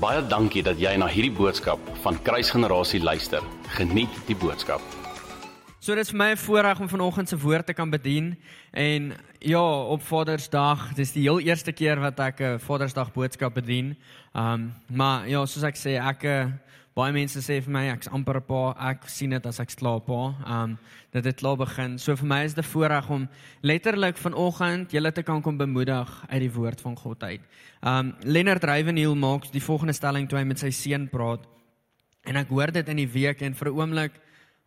Baie dankie dat jy na hierdie boodskap van Kruisgenerasie luister. Geniet die boodskap. So dit is vir my 'n voorreg om vanoggend se woord te kan bedien en ja, op Vadersdag, dis die heel eerste keer wat ek 'n Vadersdag boodskap bedien. Um maar ja, soos ek sê, ek eh, baie mense sê vir my ek's amper 'n pa, ek sien dit as ek slaap pa. Um dat dit klaar begin. So vir my is dit 'n voorreg om letterlik vanoggend julle te kan kom bemoedig uit die woord van God uit. Um Leonard Ravenhill maak die volgende stelling toe hy met sy seun praat. En ek hoor dit in die week en vir 'n oomblik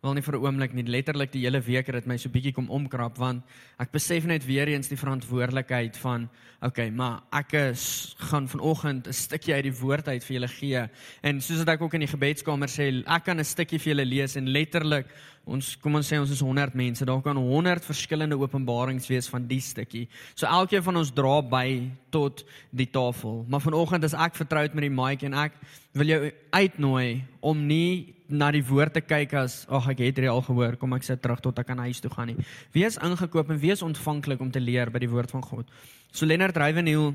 wel nie vir 'n oomblik nie letterlik die hele week het dit my so bietjie kom omkrap want ek besef net weer eens die verantwoordelikheid van okay maar ek is, gaan vanoggend 'n stukkie uit die woord uit vir julle gee. En soos wat ek ook in die gebedskamer sê ek kan 'n stukkie vir julle lees en letterlik ons kom ons sê ons is 100 mense daar kan 100 verskillende openbarings wees van die stukkie. So elkeen van ons dra by tot die tafel. Maar vanoggend is ek vertroud met die mic en ek wil jou uitnooi om nie na die woord te kyk as ag ek het dit al gehoor, kom ek sit terug tot ek aan huis toe gaan nie. Wees ingekoop en wees ontvanklik om te leer by die woord van God. So Leonard Ravenhill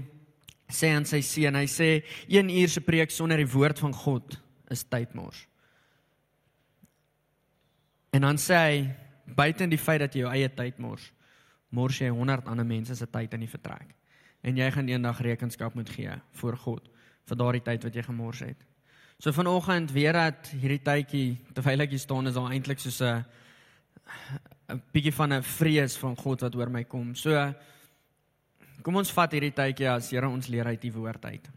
sê aan sy seun, hy sê 1 uur se preek sonder die woord van God is tydmors. En dan sê hy buiten die feit dat jy jou eie tyd mors, mors jy 100 ander mense se tyd in die vertrek. En jy gaan eendag rekenskap moet gee voor God vir daardie tyd wat jy gemors het. So vanoggend weer dat hierdie tydjie terwyl ek hier staan is al eintlik soos 'n 'n bietjie van 'n vrees van God wat oor my kom. So kom ons vat hierdie tydjie as Here ons leer uit die woord uit.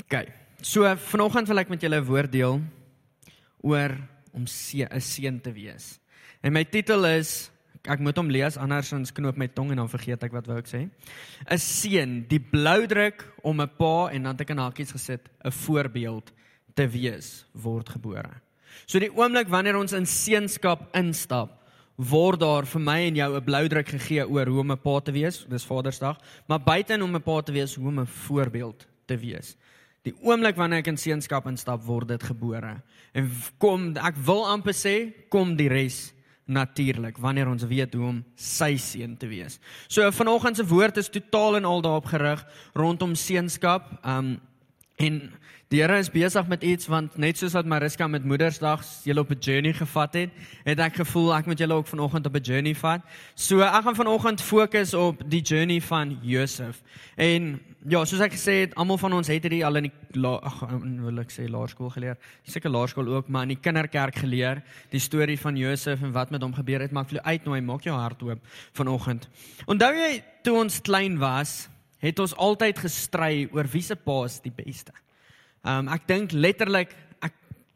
OK. So vanoggend wil ek met julle 'n woord deel oor om 'n seun te wees. En my titel is ek moet hom lees andersins knoop my tong en dan vergeet ek wat wou ek sê. 'n Seun, die bloudruk om 'n pa en dan het ek in hakies gesit, 'n voorbeeld te wees word gebore. So die oomblik wanneer ons in seunskap instap, word daar vir my en jou 'n bloudruk gegee oor hoe om 'n pa te wees, dis Vadersdag, maar buiten om 'n pa te wees, hoe om 'n voorbeeld te wees. Die oomblik wanneer ek in seunskap instap, word dit gebore. En kom, ek wil amper sê, kom die res natuurlik wanneer ons weet hoe om sy seun te wees. So vanoggend se woord is totaal en al daarop gerig rondom seunskap. Um en die Here is besig met iets want net soos wat Mariska met Moedersdag julle op 'n journey gevat het, het ek gevoel ek moet julle ook vanoggend op 'n journey vat. So ek gaan vanoggend fokus op die journey van Josef. En ja, soos ek gesê het, almal van ons het dit al in die ag wil ek sê laerskool geleer. Seker laerskool ook, maar in die kinderkerk geleer, die storie van Josef en wat met hom gebeur het. Maar ek wil uitnooi, maak jou hart oop vanoggend. Onthou jy toe ons klein was, het ons altyd gestry oor wie se pa is die beste. Um ek dink letterlik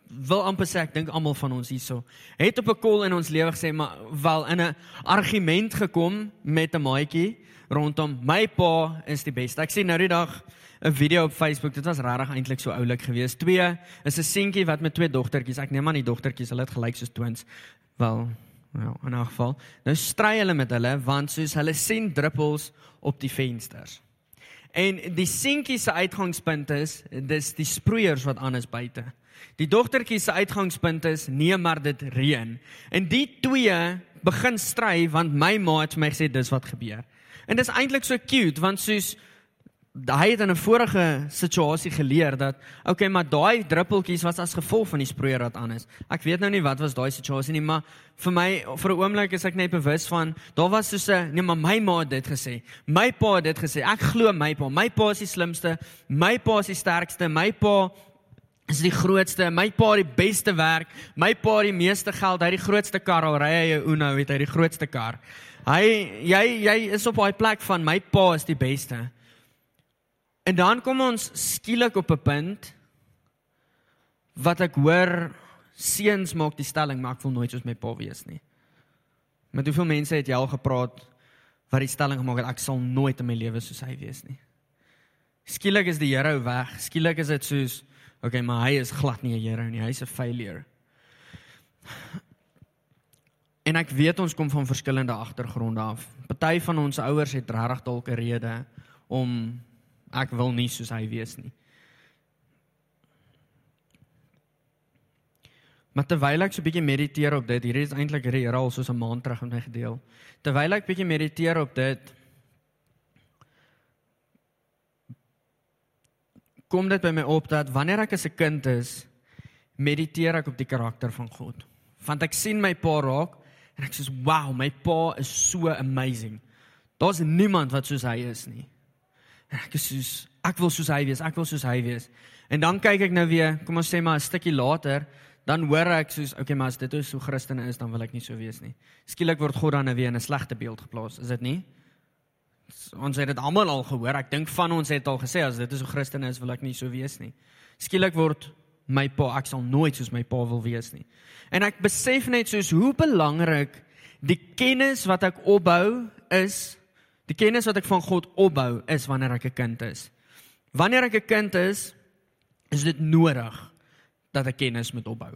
wil amper sê ek dink almal van ons hierso het op 'n kol in ons lewe gesê maar wel in 'n argument gekom met 'n maatjie rondom my pa is die beste. Ek sien nou die dag 'n video op Facebook. Dit was regtig eintlik so oulik geweest. Twee is 'n seentjie wat met twee dogtertjies. Ek neem aan die dogtertjies, hulle het gelyk soos twins. Wel, ja, in 'n geval. Nou stry hulle met hulle want soos hulle sien druppels op die vensters. En die seentjie se uitgangspunt is dis die sproeiers wat aan is buite. Die dogtertjie se uitgangspunt is nee maar dit reën. En die twee begin stry want my ma het vir my gesê dis wat gebeur. En dis eintlik so cute want soos hy het in 'n vorige situasie geleer dat okay, maar daai druppeltjies was as gevolg van die sproeier wat aan is. Ek weet nou nie wat was daai situasie nie, maar vir my vir 'n oomblik is ek net bewus van daar was so 'n nee, maar my ma het dit gesê. My pa het dit gesê. Ek glo my pa. My pa is die slimste. My pa is die sterkste. My pa is die grootste. My pa het die beste werk. My pa het die meeste geld. Hy het die grootste kar al ry hy 'n Uno, weet hy, die grootste kar. Hy jy jy is op daai plek van my pa is die beste. En dan kom ons skielik op 'n punt wat ek hoor seuns maak die stelling maar ek wil nooit soos my pa wees nie. Met hoeveel mense het jy al gepraat wat die stelling gemaak het ek sal nooit in my lewe soos hy wees nie. Skielik is die Here weg. Skielik is dit soos okay, maar hy is glad nie 'n Here nie. Hy's 'n failure. En ek weet ons kom van verskillende agtergronde af. Party van ons ouers het regtig dalk 'n rede om ek wil nie soos hy wees nie. Maar terwyl ek so 'n bietjie mediteer op dit, hierdie is eintlik hierdie Here al soos 'n maand terug met my gedeel. Terwyl ek bietjie mediteer op dit, kom dit by my op dat wanneer ek as 'n kind is, mediteer ek op die karakter van God. Want ek sien my pa raak en ek sê, "Wow, my pa is so amazing." Daar's niemand wat soos hy is nie. En ek soos ek wil soos hy wees, ek wil soos hy wees. En dan kyk ek nou weer, kom ons sê maar 'n stukkie later, dan hoor ek soos okay, maar as dit is hoe Christene is, dan wil ek nie so wees nie. Skielik word God dan nou weer in 'n slegte beeld geplaas, is dit nie? Ons het dit almal al gehoor. Ek dink van ons het al gesê as dit is hoe Christene is, wil ek nie so wees nie. Skielik word my pa, ek sal nooit soos my pa wil wees nie. En ek besef net soos hoe belangrik die kennis wat ek opbou is Die kennis wat ek van God opbou is wanneer ek 'n kind is. Wanneer ek 'n kind is, is dit nodig dat ek kennis moet opbou.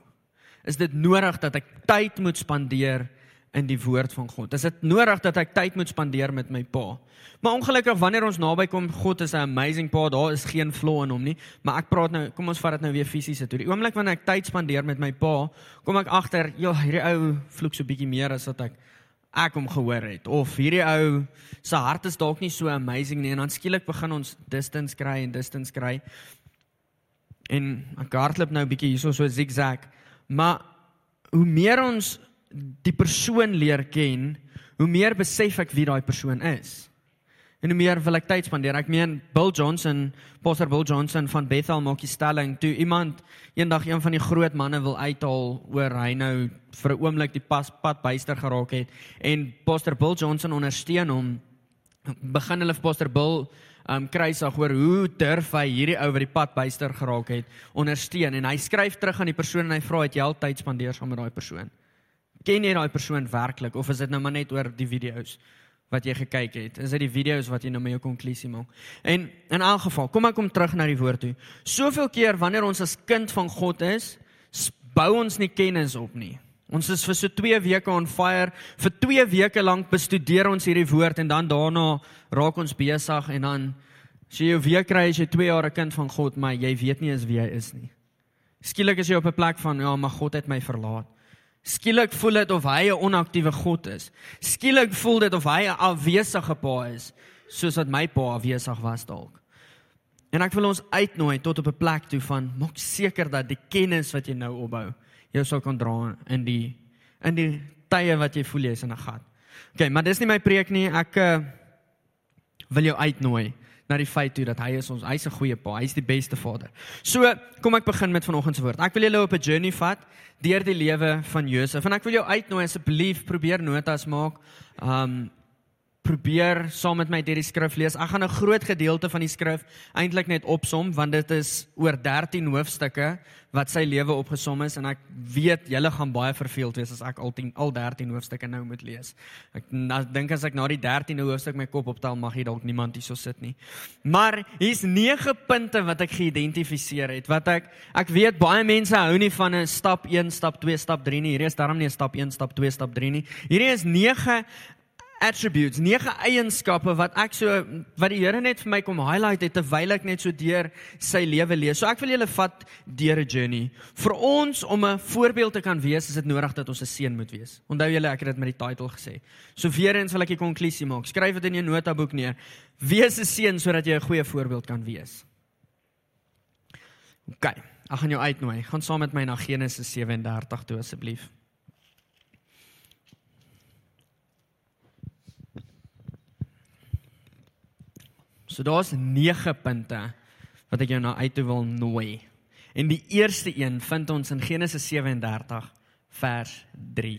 Is dit nodig dat ek tyd moet spandeer in die woord van God? Is dit nodig dat ek tyd moet spandeer met my pa? Maar ongelukkig wanneer ons naby kom, God is 'n amazing pa, daar is geen flaw in hom nie, maar ek praat nou, kom ons vat dit nou weer fisies toe. Die oomblik wanneer ek tyd spandeer met my pa, kom ek agter, ja, hierdie ou vloek so bietjie meer as wat ek ek hom gehoor het of hierdie ou se hart is dalk nie so amazing nie en dan skielik begin ons distance kry en distance kry en ek hardloop nou bietjie hierso so zigzag maar hoe meer ons die persoon leer ken hoe meer besef ek wie daai persoon is En hoe meer wil ek tyd spandeer. Ek meen Bill Johnson, Pastor Bill Johnson van Bethel maak die stelling toe iemand eendag een van die groot manne wil uithaal oor hy nou vir 'n oomblik die pas pad byster geraak het en Pastor Bill Johnson ondersteun hom begin hulle vir Pastor Bill um kruisig oor hoe durf hy hierdie ou wat die pad byster geraak het ondersteun en hy skryf terug aan die persoon en hy vra het jy al tyd spandeer saam met daai persoon. Ken jy daai persoon werklik of is dit nou maar net oor die video's? wat jy gekyk het. Is dit die video's wat jy nou met jou konklusie maak? En in elk geval, kom ek kom terug na die woord toe. Soveel keer wanneer ons as kind van God is, bou ons nie kennis op nie. Ons is vir so 2 weke on fire, vir 2 weke lank bestudeer ons hierdie woord en dan daarna raak ons besig en dan as jy jou weer kry as jy 2 jaar 'n kind van God, maar jy weet nie eens wie hy is nie. Skielik is jy op 'n plek van ja, maar God het my verlaat. Skielik voel dit of hy 'n onaktiewe God is. Skielik voel dit of hy 'n afwesige pa is, soos wat my pa afwesig was dalk. En ek wil ons uitnooi tot op 'n plek toe van maak seker dat die kennis wat jy nou opbou, jou sal kan dra in die in die tye wat jy voel jy's in 'n gat. OK, maar dis nie my preek nie. Ek uh, wil jou uitnooi na die feit toe dat hy is ons hy's 'n goeie pa, hy's die beste vader. So, kom ek begin met vanoggend se woord. Ek wil julle op 'n journey vat deur die lewe van Josef en ek wil jou uitnooi asseblief probeer notas maak. Um probeer saam met my hierdie skrif lees. Ek gaan 'n groot gedeelte van die skrif eintlik net opsom want dit is oor 13 hoofstukke wat sy lewe opgesom is en ek weet julle gaan baie verveeld wees as ek al 10 al 13 hoofstukke nou moet lees. Ek dink as ek na die 13de hoofstuk my kop optel mag hier dalk niemand hierso sit nie. Maar hier's 9 punte wat ek geïdentifiseer het wat ek ek weet baie mense hou nie van 'n stap 1, stap 2, stap 3 nie. Hierdie is darm nie 'n stap 1, stap 2, stap 3 nie. Hierdie is 9 attributes, nege eienskappe wat ek so wat die Here net vir my kom highlight het terwyl ek net so deur sy lewe lees. So ek wil julle vat deur 'n journey. Vir ons om 'n voorbeeld te kan wees, is dit nodig dat ons 'n seun moet wees. Onthou julle ek het dit met die titel gesê. So weer eens wil ek 'n konklusie maak. Skryf dit in jou notaboek neer. Wees 'n seun sodat jy 'n goeie voorbeeld kan wees. OK. Ek gaan jou uitnooi. Gaan saam met my na Genesis 37 toe asseblief. So daar's 9 punte wat ek jou na uit toe wil nooi. En die eerste een vind ons in Genesis 37 vers 3.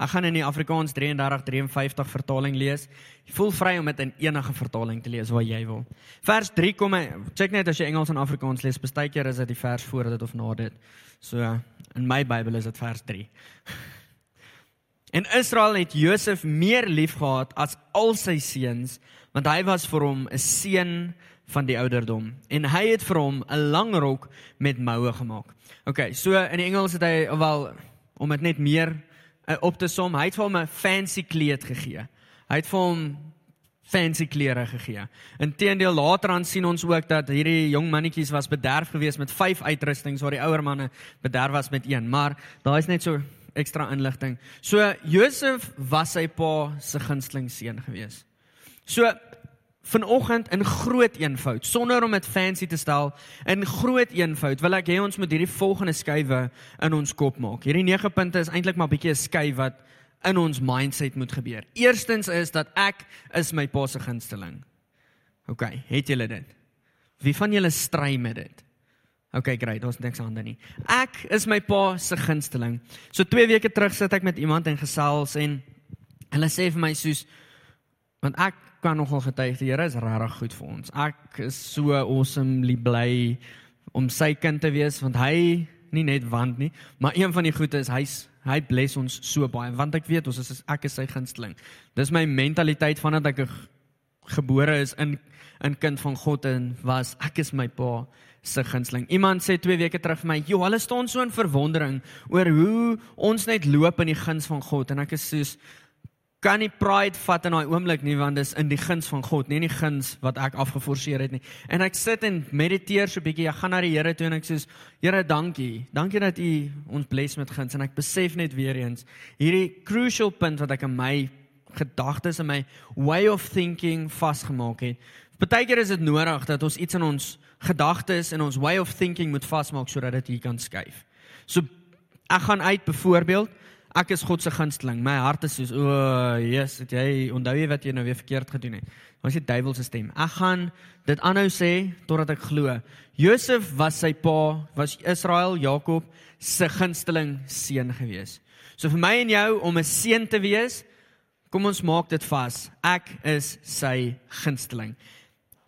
Ek gaan in die Afrikaans 33:53 vertaling lees. Jy voel vry om dit in enige vertaling te lees wat jy wil. Vers 3 kom check net as jy Engels en Afrikaans lees, partykeer is dit die vers voor dit of na dit. So in my Bybel is dit vers 3. En Israel het Josef meer liefgehad as al sy seuns want hy was vir hom 'n seun van die ouderdom en hy het vir hom 'n lang rok met moue gemaak. OK, so in die Engels het hy wel om dit net meer uh, op te som, hy het vir hom 'n fancy kleed gegee. Hy het vir hom fancy klere gegee. Inteendeel later aan sien ons ook dat hierdie jong mannetjies was bederf geweest met 5 uitrustings waar die ouer manne bederf was met een, maar daar is net so ekstra inligting. So Josef was sy pa se gunsteling seun geweest. So vanoggend in groot eenvoud sonder om dit fancy te stel in groot eenvoud wil ek hê ons moet hierdie volgende skuwe in ons kop maak. Hierdie 9 punte is eintlik maar 'n bietjie 'n skuif wat in ons mindset moet gebeur. Eerstens is dat ek is my pa se gunsteling. OK, het julle dit? Wie van julle stry met dit? OK, great, daar's niks aan dan nie. Ek is my pa se gunsteling. So 2 weke terug sit ek met iemand en gesels en hulle sê vir my soos want ek kan nogal getuig die Here is regtig goed vir ons. Ek is so awesomely bly om sy kind te wees want hy nie net want nie, maar een van die goeie is hy's hy bless ons so baie want ek weet ons is ek is sy gunsteling. Dis my mentaliteit vandat ek gebore is in in kind van God en was ek is my pa se gunsteling. Iemand sê 2 weke terug vir my, "Jo, hulle staan so in verwondering oor hoe ons net loop in die guns van God." En ek is soos kan nie pride vat in daai oomblik nie want dis in die guns van God, nie in die guns wat ek afgeforceer het nie. En ek sit en mediteer so 'n bietjie. Ek gaan na die Here toe en ek sê, Here, dankie. Dankie dat U ons bless met guns en ek besef net weer eens hierdie crucial punt wat ek in my gedagtes en my way of thinking vasgemaak het. Partykeer is dit nodig dat ons iets in ons gedagtes en ons way of thinking moet vasmaak sodat dit hier kan skuif. So ek gaan uit byvoorbeeld ek is God se gunsteling. My hart is soos o, oh, Jesus, het jy onthou jy wat jy nou weer verkeerd gedoen het? Was die duiwel se stem. Ek gaan dit aanhou sê totdat ek glo. Josef was sy pa, was Israel, Jakob se gunsteling seun gewees. So vir my en jou om 'n seun te wees, kom ons maak dit vas. Ek is sy gunsteling.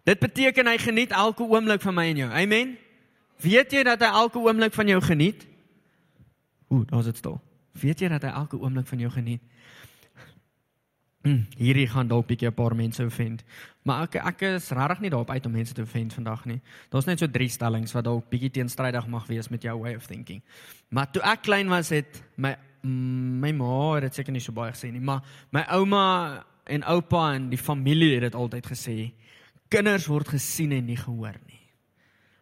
Dit beteken hy geniet elke oomblik van my en jou. Amen. Weet jy dat hy elke oomblik van jou geniet? Ooh, daar's dit stil. Weet jy dat hy elke oomblik van jou geniet? Hmm, hierdie gaan dalk bietjie 'n paar mense offend. Maar ek ek is regtig nie daarop uit om mense te offend vandag nie. Daar's net so drie stellings wat dalk bietjie teenstrydig mag wees met jou way of thinking. Maar toe ek klein was het my my ma het dit seker nie so baie gesê nie, maar my ouma en oupa en die familie het dit altyd gesê. Kinders word gesien en nie gehoor nie.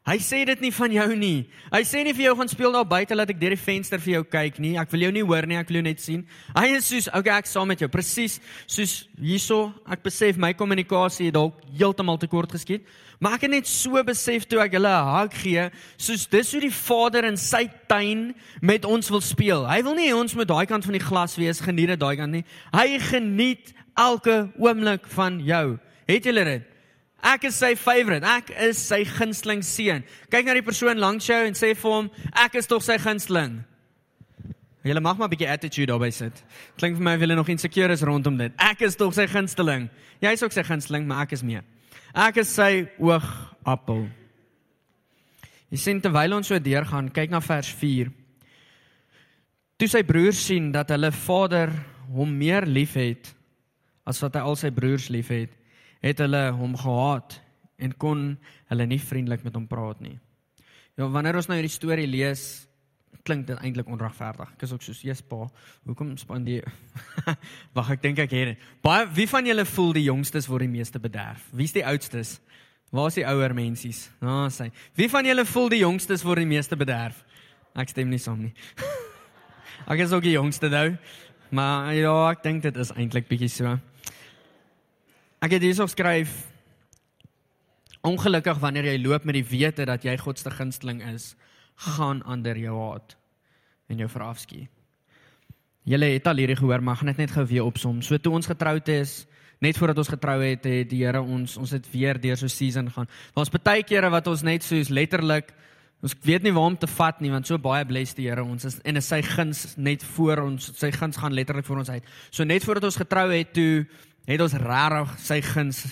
Hy sê dit nie van jou nie. Hy sê nie vir jou gaan speel daar buite laat ek deur die venster vir jou kyk nie. Ek wil jou nie hoor nie, ek wil jou net sien. Hy is soos, okay, ek saam met jou. Presies soos hierso, ek besef my kommunikasie het dalk heeltemal te kort geskiet, maar ek het net so besef toe ek hulle 'n hak gee, soos dis hoe die Vader in sy tuin met ons wil speel. Hy wil nie ons met daai kant van die glas wees, geniet daai kant nie. Hy geniet elke oomblik van jou. Het julle dit? Ek is sy favorite. Ek is sy gunsteling seun. Kyk na die persoon langs jou en sê vir hom, ek is tog sy gunsteling. Jy mag maar 'n bietjie attitude daarby sit. Klink vir my of jy nog insecure is rondom dit. Ek is tog sy gunsteling. Jy is ook sy gunsteling, maar ek is meer. Ek is sy oogappel. Jy sien terwyl ons so deurgaan, kyk na vers 4. Toe sy broers sien dat hulle vader hom meer liefhet as wat hy al sy broers liefhet, het hulle hom gehaat en kon hulle nie vriendelik met hom praat nie. Ja, wanneer ons nou hierdie storie lees, klink dit eintlik onregverdig. Ek is ook soos Jesus pa, hoekom spandeer Wag, ek dink ek het. Baie wie van julle voel die jongstes word die meeste bederf? Wie's die oudstes? Waar is die ouer mensies? Nou, sê. Wie van julle voel die jongstes word die meeste bederf? Ek stem nie saam nie. ek is ook die jongste nou. Maar ja, ek dink dit is eintlik bietjie so. Ek het hierso skryf Ongelukkig wanneer jy loop met die wete dat jy God se gunsteling is, gaan ander jou haat en jou verafskie. Julle het al hierdie gehoor, maar gaan dit net gou weer opsom. So toe ons getroud is, net voordat ons getrou het, het die Here ons ons het weer deur so season gaan. Daar's baie kere wat ons net soos letterlik ons weet nie waar om te vat nie, want so baie bless die Here ons is en is sy guns net voor ons, sy guns gaan letterlik voor ons uit. So net voordat ons getrou het, toe het ons regtig sy guns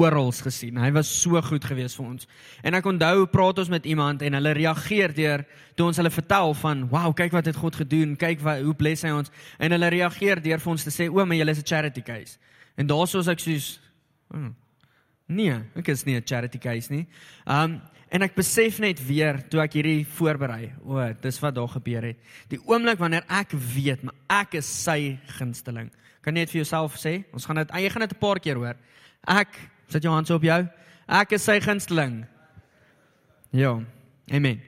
oral gesien. Hy was so goed geweest vir ons. En ek onthou praat ons met iemand en hulle reageer deur toe ons hulle vertel van, "Wow, kyk wat het God gedoen. Kyk wat hoe bless hy ons." En hulle reageer deur vir ons te sê, "O, maar julle is 'n charity case." En daarsoos ek soos, hmm, "Nee, ek is nie 'n charity case nie." Um en ek besef net weer toe ek hierdie voorberei, o, dis wat daar gebeur het. Die oomblik wanneer ek weet, maar ek is sy gunsteling. Kan net vir jouself sê? Ons gaan dit, jy gaan dit 'n paar keer hoor. Ek sit jou hand op jou. Ek is sy gunsteling. Ja. Amen.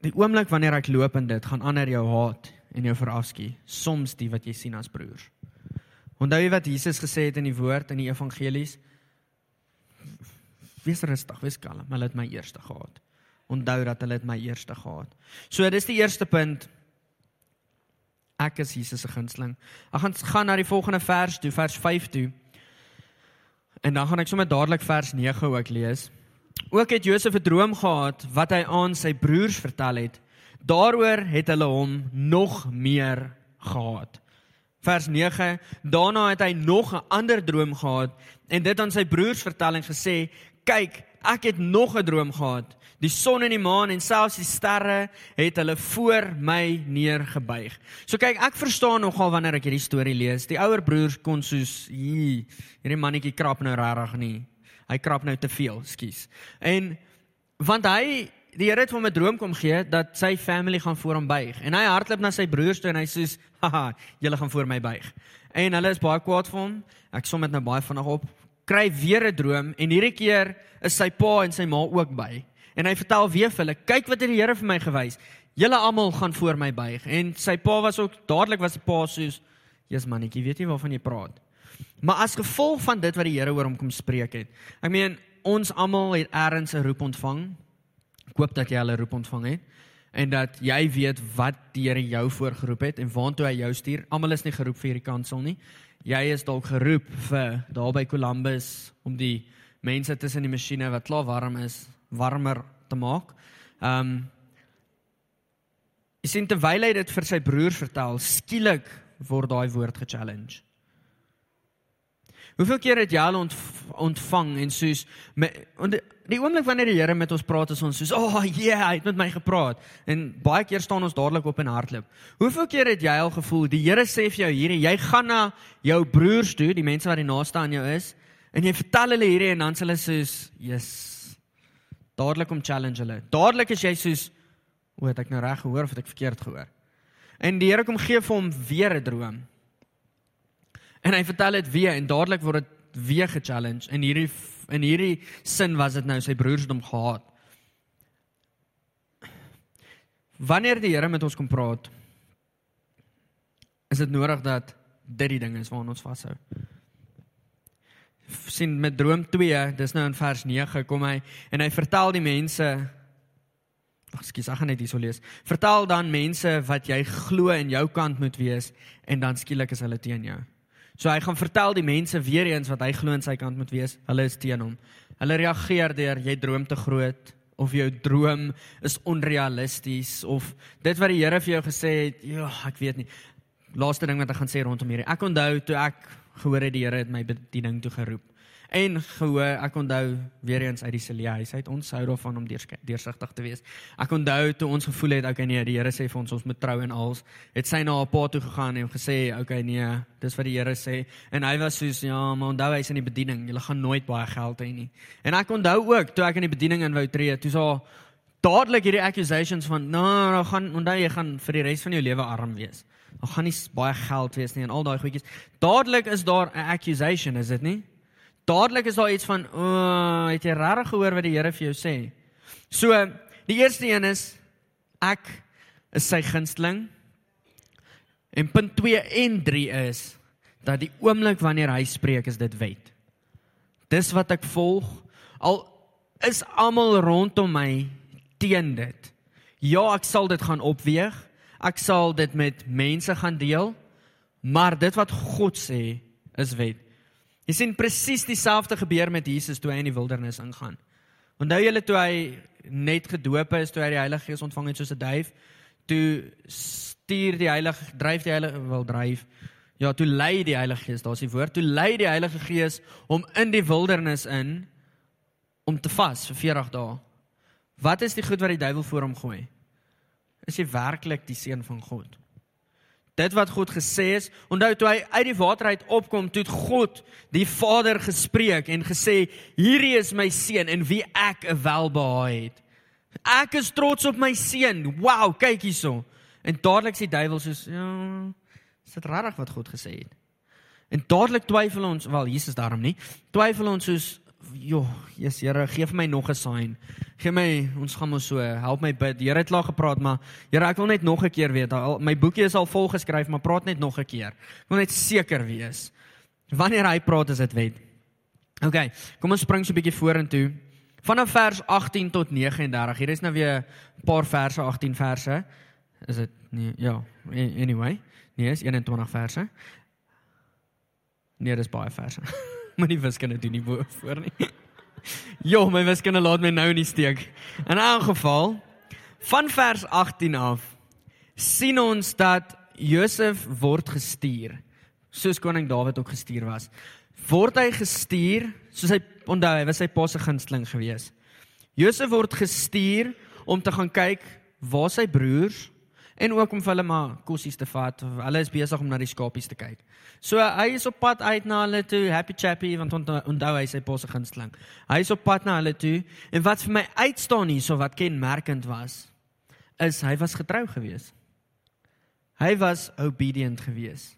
Die oomblik wanneer ek loop in dit, gaan ander jou haat en jou verafskie, soms die wat jy sien as broers. Onthou jy wat Jesus gesê het in die woord in die evangelies? wees rustig, wees kalm. Hulle het my eerste gehad. Onthou dat hulle het my eerste gehad. So dis die eerste punt. Ek is Jesus se gunsteling. Ek gaan gaan na die volgende vers toe, vers 5 toe. En dan gaan ek sommer dadelik vers 9 ook lees. Ook het Josef 'n droom gehad wat hy aan sy broers vertel het. Daaroor het hulle hom nog meer gehaat. Vers 9: Daarna het hy nog 'n ander droom gehad en dit aan sy broers vertel en gesê: "Kyk, ek het nog 'n droom gehad. Die son en die maan en selfs die sterre het hulle voor my neergebuig." So kyk, ek verstaan nogal wanneer ek hierdie storie lees. Die ouer broers kon soos hierdie mannetjie krap nou regtig nie. Hy krap nou te veel, skus. En want hy die Here het hom 'n droom kom gee dat sy family gaan voor hom buig. En hy hardloop na sy broers toe en hy sê, "Haha, julle gaan voor my buig." En hulle is baie kwaad vir hom. Ek som dit nou baie vinnig op. Kry weer 'n droom en hierdie keer is sy pa en sy ma ook by. En hy vertel weer vir hulle, "Kyk wat het die Here vir my gewys. Julle almal gaan voor my buig." En sy pa was ook dadelik was 'n pa soos, "Jesus mannetjie, weet jy waarvan jy praat?" Maar as gevolg van dit wat die Here oor hom kom spreek het. Ek meen, ons almal het eers 'n roep ontvang Ek hoop dat jy 'n roep ontvang het en dat jy weet wat die Here jou voorgeroep het en waartoe hy jou stuur. Almal is nie geroep vir hierdie kansel nie. Jy is dalk geroep vir daar by Columbus om die mense tussen die masjiene wat klaar warm is, warmer te maak. Ehm um, Jy sien terwyl hy dit vir sy broers vertel, skielik word daai woord ge-challenge. Hoeveel keer het jy al ontvang en soos met die oomblik wanneer die Here met ons praat is ons soos, "O, oh, ja, yeah, hy het met my gepraat." En baie keer staan ons dadelik op en hardloop. Hoeveel keer het jy al gevoel die Here sê vir jou hierdie, jy gaan na jou broers toe, die mense wat die naaste aan jou is, en jy vertel hulle hierdie en dan sê hulle soos, "Yes." Dadelik om challenge hulle. Dadelik is jy soos, "O, het ek nou reg gehoor of het ek verkeerd gehoor?" En die Here kom gee vir hom weer 'n droom. En hy vertel dit weer en dadelik word dit weer ge-challenge en hierdie in hierdie sin was dit nou sy broers het hom gehaat. Wanneer die Here met ons kom praat, is dit nodig dat dit die ding is waaraan ons vashou. Sien met droom 2, dis nou in vers 9 kom hy en hy vertel die mense ek gaan net hierso lees. Vertel dan mense wat jy glo in jou kant moet wees en dan skielik is hulle teen jou. So hy gaan vertel die mense weer eens wat hy glo aan sy kant moet wees. Hulle is teen hom. Hulle reageer deur jy droom te groot of jou droom is onrealisties of dit wat die Here vir jou gesê het, ja, ek weet nie. Laaste ding wat ek gaan sê rondom hierdie. Ek onthou toe ek gehoor het die Here het my bediening toe geroep. En gehoor, ek onthou weer eens uit die Celia huis uit ons hou daarvan om deursigtig te wees. Ek onthou toe ons gevoel het okay nee, die Here sê vir ons ons moet trou en als het sy na haar pa toe gegaan en gesê okay nee, dis wat die Here sê en hy was soos ja, maar onthou hy's in die bediening. Jy gaan nooit baie geld hê nie. En ek onthou ook toe ek in die bediening in wou tree, toe sa dadelik hierdie accusations van nou nah, nou gaan onthou jy gaan vir die res van jou lewe arm wees. Daar gaan nie baie geld wees nie en al daai goedjies. Dadelik is daar 'n accusation, is dit nie? Dadelik is daar iets van, o, oh, het jy regtig gehoor wat die Here vir jou sê? So, die eerste een is ek is sy gunsteling. En punt 2 en 3 is dat die oomblik wanneer hy spreek is dit wet. Dis wat ek volg. Al is almal rondom my teen dit. Ja, ek sal dit gaan opweeg. Ek sal dit met mense gaan deel. Maar dit wat God sê is wet. Jy sien presies dieselfde gebeur met Jesus toe hy in die wildernis ingaan. Onthou julle toe hy net gedoop is, toe hy die Heilige Gees ontvang het soos 'n duif, toe stuur die Heilige dryf die Heilige wil dryf. Ja, toe lei die Heilige Gees, daar's die woord, toe lei die Heilige Gees om in die wildernis in om te vas vir 40 dae. Wat is die goed wat die duiwel voor hom gooi? Is hy werklik die seun van God? Dit wat God gesê het, onthou toe hy uit die water uit opkom, toe het God die Vader gespreek en gesê: "Hierdie is my seun in wie ek 'n welbehae het. Ek is trots op my seun. Wow, kyk hierso." En dadelik sê die duiwel soos: "Ja, is dit regtig wat God gesê het?" En dadelik twyfel ons, wel Jesus daarom nie. Twyfel ons soos Jo, Jesus Here, gee vir my nog 'n sign. Gee my, ons gaan mos so, help my bid. Here het klaar gepraat, maar Here, ek wil net nog 'n keer weet. Al, my boekie is al vol geskryf, maar praat net nog 'n keer. Ek wil net seker wees. Wanneer hy praat, is dit wet. OK, kom ons spring so 'n bietjie vorentoe. Vanaf vers 18 tot 39. Hier is nou weer 'n paar verse, 18 verse. Is dit nee, ja, anyway. Nee, is 21 verse. Nee, dis baie verse. Moenie wiskunde doen nie voor nie. Jo, my wiskunde laat my nou in die steek. In 'n geval van vers 18 af sien ons dat Josef word gestuur soos koning Dawid ook gestuur was. Word hy gestuur soos hy onthou hy was sy pa se gunsteling gewees. Josef word gestuur om te gaan kyk waar sy broers en ook om vir hulle maar kossies te vat. Hulle is besig om na die skapies te kyk. So hy is op pad uit na hulle toe, happy chappy want onthou hy sy pa se gunsteling. Hy is op pad na hulle toe en wat vir my uitstaan hierso wat kenmerkend was is hy was getrou geweest. Hy was obedient geweest.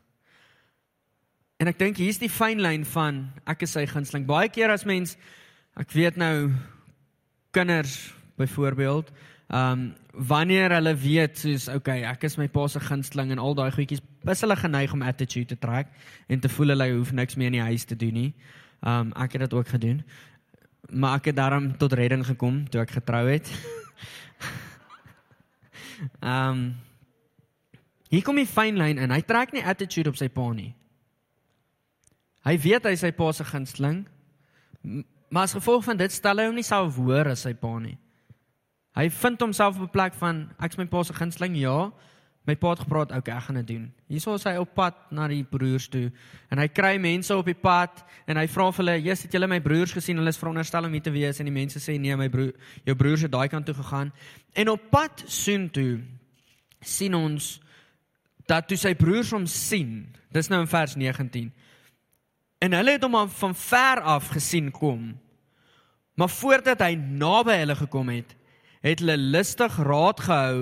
En ek dink hier's die fynlyn van ek is sy gunsteling. Baie keer as mens ek weet nou kinders byvoorbeeld, um, wanneer hulle weet soos okay, ek is my pa se gunsteling en al daai goedjies, is hulle geneig om attitude te trek en te voel hulle hoef niks meer in die huis te doen nie. Ehm um, ek het dit ook gedoen. Maar ek het daarom tot redding gekom toe ek getrou het. Ehm um, Hier kom die fynlyn in. Hy trek nie attitude op sy pa nie. Hy weet hy is sy pa se gunsteling. Maar as gevolg van dit stel hy hom nie sou hoor as sy pa nie. Hy vind homself op 'n plek van ek's my pa se gunsteling. Ja, my pa het gepraat, okay, ek gaan dit doen. Hierso is hy op pad na die broers toe en hy kry mense op die pad en hy vra vir hulle, "Jesus, het julle my broers gesien? Hulle is veronderstel om hier te wees." En die mense sê, "Nee, my broer, jou broers het daai kant toe gegaan." En op pad soontoe sien ons dat toe sy broers hom sien. Dis nou in vers 19 En hulle het hom van ver af gesien kom. Maar voordat hy naby hulle gekom het, het hulle lustig raad gehou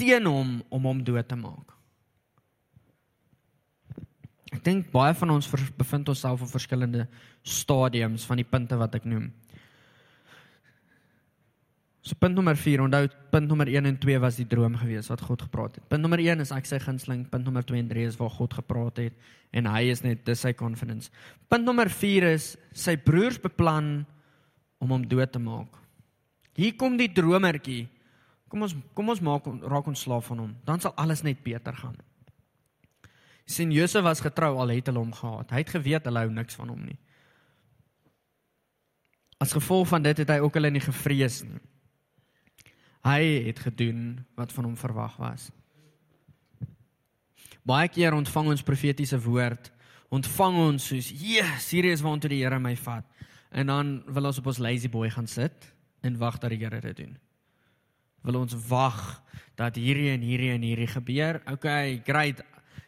teen hom om hom dood te maak. Ek dink baie van ons bevind onsself op verskillende stadiums van die punte wat ek noem. So punt nommer 4, onthou punt nommer 1 en 2 was die droom geweest wat God gepraat het. Punt nommer 1 is ek sy gunsteling, punt nommer 2 en 3 is waar God gepraat het en hy is net dis sy confidence. Punt nommer 4 is sy broers beplan om hom dood te maak. Hier kom die dromertjie. Kom ons kom ons maak raak ons slaaf van hom. Dan sal alles net beter gaan. Sien Josef was getrou al het hulle hom gehad. Hy het geweet hulle hou niks van hom nie. As gevolg van dit het hy ook hulle nie gevrees nie. Hy het gedoen wat van hom verwag was. Baie keer ontvang ons profetiese woord, ontvang ons soos, "Jesus, hier is waar die Here my vat." En dan wil ons op ons lazy boy gaan sit en wag dat die Here dit doen. Wil ons wag dat hierdie en hierdie en hierdie gebeur? Okay, great.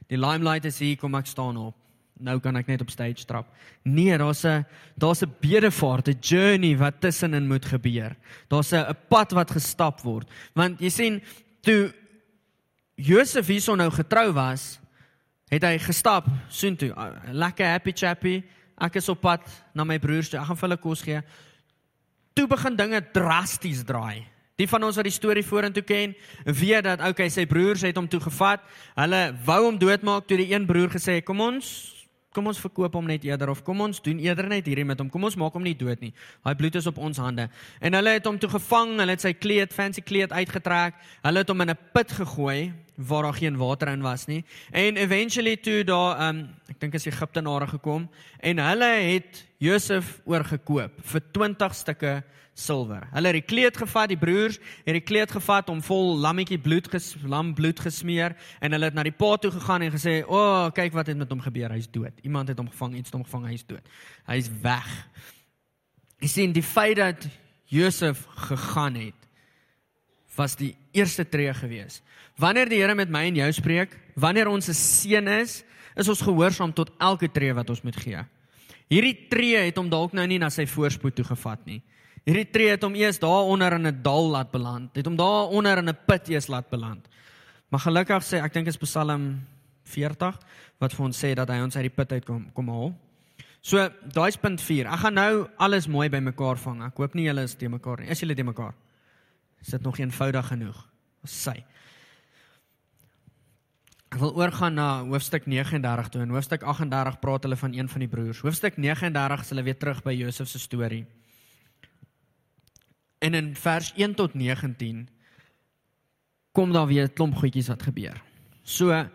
Die limelight is hier, kom ek staan op nou kan ek net op stage trap. Nee, daar's 'n daar's 'n bedevaart, 'n journey wat tussenin moet gebeur. Daar's 'n 'n pad wat gestap word. Want jy sien, toe Josef hierso nou getrou was, het hy gestap soontoe. Ah, lekker happy chappy. Ek is op pad na my broers toe. Ek gaan vir hulle kos gee. Toe begin dinge drasties draai. Die van ons wat die storie vorentoe ken, weet dat okay, sy broers het hom toe gevat. Hulle wou hom doodmaak toe die een broer gesê het: "Kom ons kom ons verkoop hom net eerder of kom ons doen eerder net hierdie met hom. Kom ons maak hom nie dood nie. Daai bloed is op ons hande. En hulle het hom toe gevang, hulle het sy kleed, fancy kleed uitgetrek. Hulle het hom in 'n put gegooi waar daar geen water in was nie. En eventually toe daar um ek dink as Egiptenare gekom en hulle het Josef oorgekoop vir 20 stukke silwer. Hulle het die kleed gevat, die broers het die kleed gevat om vol lammetjie bloed ges, lam bloed gesmeer en hulle het na die pa toe gegaan en gesê, "O, oh, kyk wat het met hom gebeur. Hy's dood. Iemand het hom gevang, iets het hom gevang, hy's dood. Hy's weg." Jy sien die feit dat Josef gegaan het was die eerste tree gewees. Wanneer die Here met my en jou spreek, wanneer ons 'n seun is, is ons gehoorsaam tot elke tree wat ons moet gee. Hierdie tree het hom dalk nou nie na sy voorspoed toe gevat nie. Hierdie tree het hom eers daaronder in 'n dal laat beland. Het hom daaronder in 'n put eers laat beland. Maar gelukkig sê ek dink is Psalm 40 wat vir ons sê dat hy ons uit die put uit kom kom haal. So, daai's punt 4. Ek gaan nou alles mooi bymekaar vang. Ek hoop nie julle is te mekaar nie. Is julle te mekaar? Is dit nog eenvoudig genoeg? Sy. Ek wil oorgaan na hoofstuk 39 toe. In hoofstuk 38 praat hulle van een van die broers. Hoofstuk 39 is hulle weer terug by Josef se storie. En in vers 1 tot 19 kom daar weer 'n klomp goedjies wat gebeur. So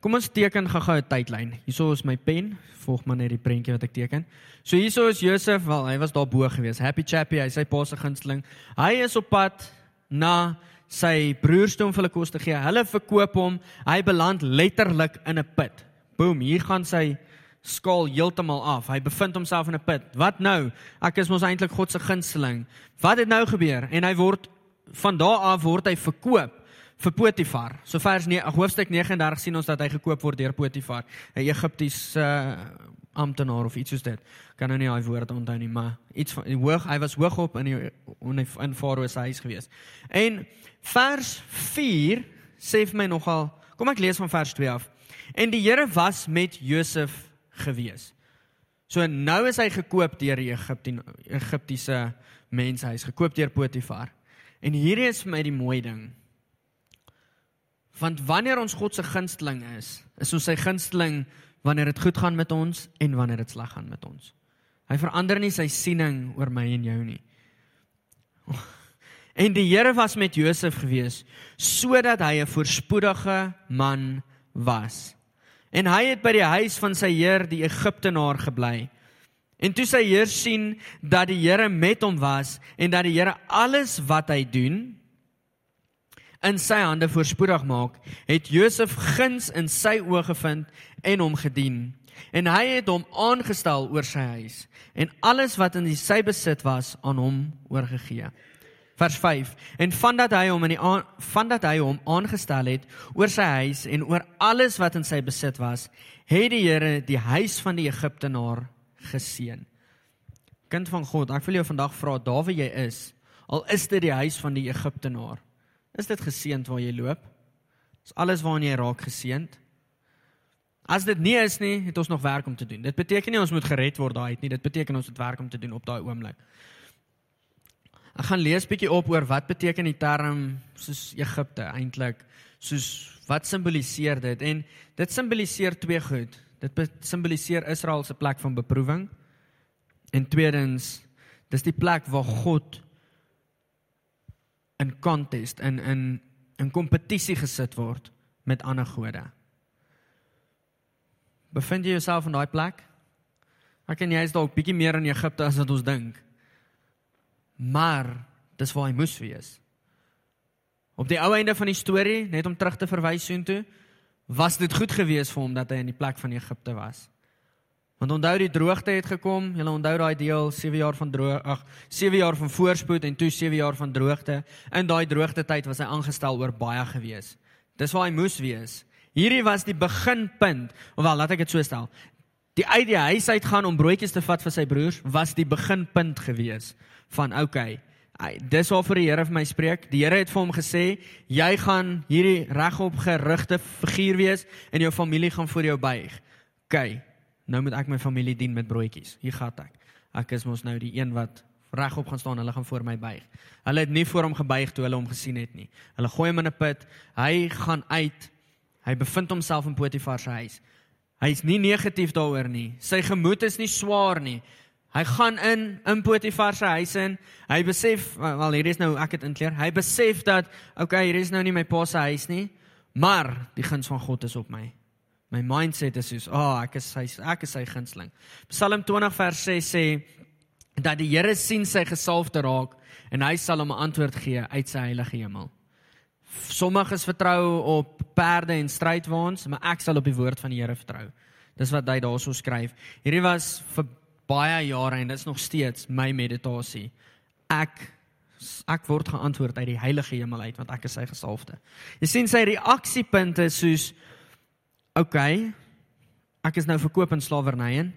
kom ons teken gou-gou 'n tydlyn. Hierso is my pen. Volg maar net die prentjie wat ek teken. So hierso is Josef, wel hy was daar bo gewees. Happy Chappy, hy sy pa se gunsteling. Hy is op pad na sy broers toe om hulle kos te gee. Hulle verkoop hom. Hy beland letterlik in 'n put. Boom, hier gaan sy skaal heeltemal af. Hy bevind homself in 'n put. Wat nou? Ek is mos eintlik God se gunsteling. Wat het nou gebeur? En hy word van daar af word hy verkoop vir Potifar. So vers 9 hoofstuk 39 sien ons dat hy gekoop word deur Potifar, 'n Egiptiese uh, amptenaar of iets soos dit. Kan nou nie daai woord onthou nie, maar iets van hoog, hy was hoog op in die in, in Farao se huis gewees. En vers 4 sê vir my nogal, kom ek lees van vers 2 af. En die Here was met Josef gewees. So nou is hy gekoop deur die Egipte Egiptiese mense, hy's gekoop deur Potifar. En hierdie is vir my die mooi ding. Want wanneer ons God se gunsteling is, is ons sy gunsteling wanneer dit goed gaan met ons en wanneer dit sleg gaan met ons. Hy verander nie sy siening oor my en jou nie. En die Here was met Josef gewees sodat hy 'n voorspoedige man was. En hy het by die huis van sy heer die Egiptenaar gebly. En toe sy heer sien dat die Here met hom was en dat die Here alles wat hy doen in sy hande voorspoedig maak, het Josef guns in sy oë gevind en hom gedien. En hy het hom aangestel oor sy huis en alles wat in sy besit was aan hom oorgegee. Vers 5 En vandat hy hom in die vandat hy hom aangestel het oor sy huis en oor alles wat in sy besit was, het die Here die huis van die Egiptenaar geseën. Kind van God, ek wil jou vandag vra, daar waar jy is, al is dit die huis van die Egiptenaar, Is dit geseënd waar jy loop? Is alles waarna jy raak geseënd? As dit nie is nie, het ons nog werk om te doen. Dit beteken nie ons moet gered word daai uit nie. Dit beteken ons het werk om te doen op daai oomblik. Ek gaan lees bietjie op oor wat beteken die term soos Egipte eintlik, soos wat simboliseer dit? En dit simboliseer twee goed. Dit simboliseer Israel se plek van beproewing. En tweedens, dis die plek waar God in contest in in in kompetisie gesit word met ander gode. Bevind jy jouself in daai plek? Ek en jy is dalk bietjie meer in Egipte as wat ons dink. Maar dis waar hy moes wees. Op die ou einde van die storie, net om terug te verwys soontoe, was dit goed geweest vir hom dat hy in die plek van Egipte was. Want onthou die droogte het gekom. Jy onthou daai deel 7 jaar van droog, ag 7 jaar van voorspoed en toe 7 jaar van droogte. In daai droogte tyd was hy aangestel oor baie gewees. Dis waar hy moes wees. Hierdie was die beginpunt. Ofwel, laat ek dit so stel. Die uit die huis uit gaan om broodjies te vat vir sy broers was die beginpunt gewees van okay. Dis waar vir die Here vir my spreek. Die Here het vir hom gesê, jy gaan hierdie regop gerigte figuur wees en jou familie gaan voor jou buig. Okay, Nou moet ek my familie dien met broodjies. Hier gaan ek. Ek is mos nou die een wat regop gaan staan. Hulle gaan voor my buig. Hulle het nie voor hom gebuig toe hulle hom gesien het nie. Hulle gooi hom in 'n put. Hy gaan uit. Hy bevind homself in Potifar se huis. Hy's nie negatief daaroor nie. Sy gemoed is nie swaar nie. Hy gaan in in Potifar se huis in. Hy besef wel hier is nou ek het inkleer. Hy besef dat okay, hier is nou nie my pa se huis nie, maar die guns van God is op my. My mindset is soos, "Ag, oh, ek is sy ek is sy gunsteling." Psalm 20 vers 6 sê dat die Here sien sy gesalfde raak en hy sal hom 'n antwoord gee uit sy heilige hemel. Sommiges vertrou op perde en strydwaans, maar ek sal op die woord van die Here vertrou. Dis wat hy daarso skryf. Hierdie was vir baie jare en dit is nog steeds my meditasie. Ek ek word geantwoord uit die heilige hemel uit want ek is sy gesalfde. Jy sien sy reaksiepunte soos OK. Ek is nou verkoop in slawerny en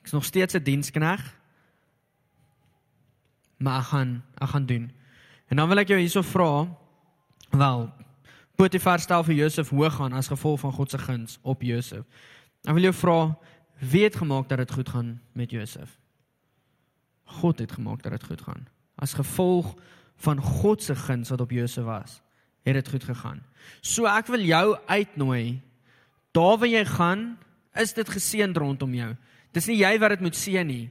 ek is nog steeds 'n dienskneg. Maar ek gaan ek gaan doen. En dan wil ek jou hierso vra, wel, Potifar stel vir Josef hoog gaan as gevolg van God se guns op Josef. Dan wil jy vra, wie het gemaak dat dit goed gaan met Josef? God het gemaak dat dit goed gaan. As gevolg van God se guns wat op Josef was, het dit goed gegaan. So ek wil jou uitnooi Daar waar jy gaan, is dit geseën rondom jou. Dis nie jy wat dit moet seën nie.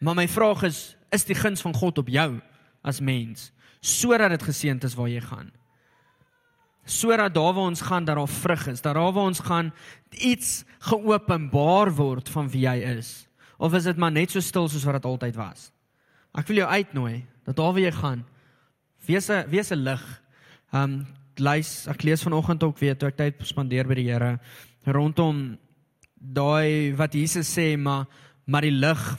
Maar my vraag is, is die guns van God op jou as mens sodat dit geseënd is waar jy gaan. Sodat daar waar ons gaan dat daar vrug is, dat daar waar ons gaan iets geopenbaar word van wie jy is. Of is dit maar net so stil soos wat dit altyd was? Ek wil jou uitnooi dat daar waar jy gaan, wees 'n wees 'n lig. Um lees ek lees vanoggend ook weer toe ek tyd spandeer by die Here rondom daai wat Jesus sê maar maar die lig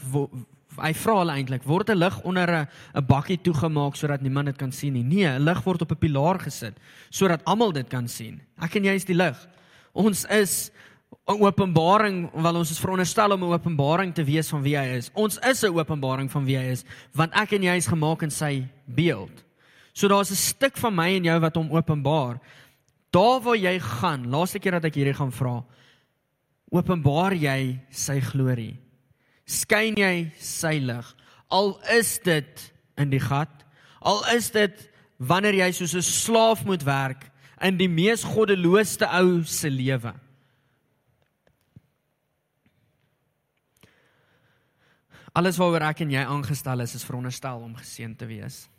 hy vra hulle eintlik word 'n lig onder 'n 'n bakkie toegemaak sodat niemand dit kan sien nie. Nee, 'n lig word op 'n pilaar gesit sodat almal dit kan sien. Ek en jy is die lig. Ons is 'n openbaring want ons is veronderstel om 'n openbaring te wees van wie hy is. Ons is 'n openbaring van wie hy is want ek en jy is gemaak in sy beeld. So daar's 'n stuk van my en jou wat hom openbaar. Daar waar jy gaan, laaste keer dat ek hierdie gaan vra, openbaar jy sy glorie skyn jy sy lig. Al is dit in die gat, al is dit wanneer jy soos 'n slaaf moet werk in die mees goddelooste ou se lewe. Alles waaroor ek en jy aangestel is, is veronderstel om geseën te wees.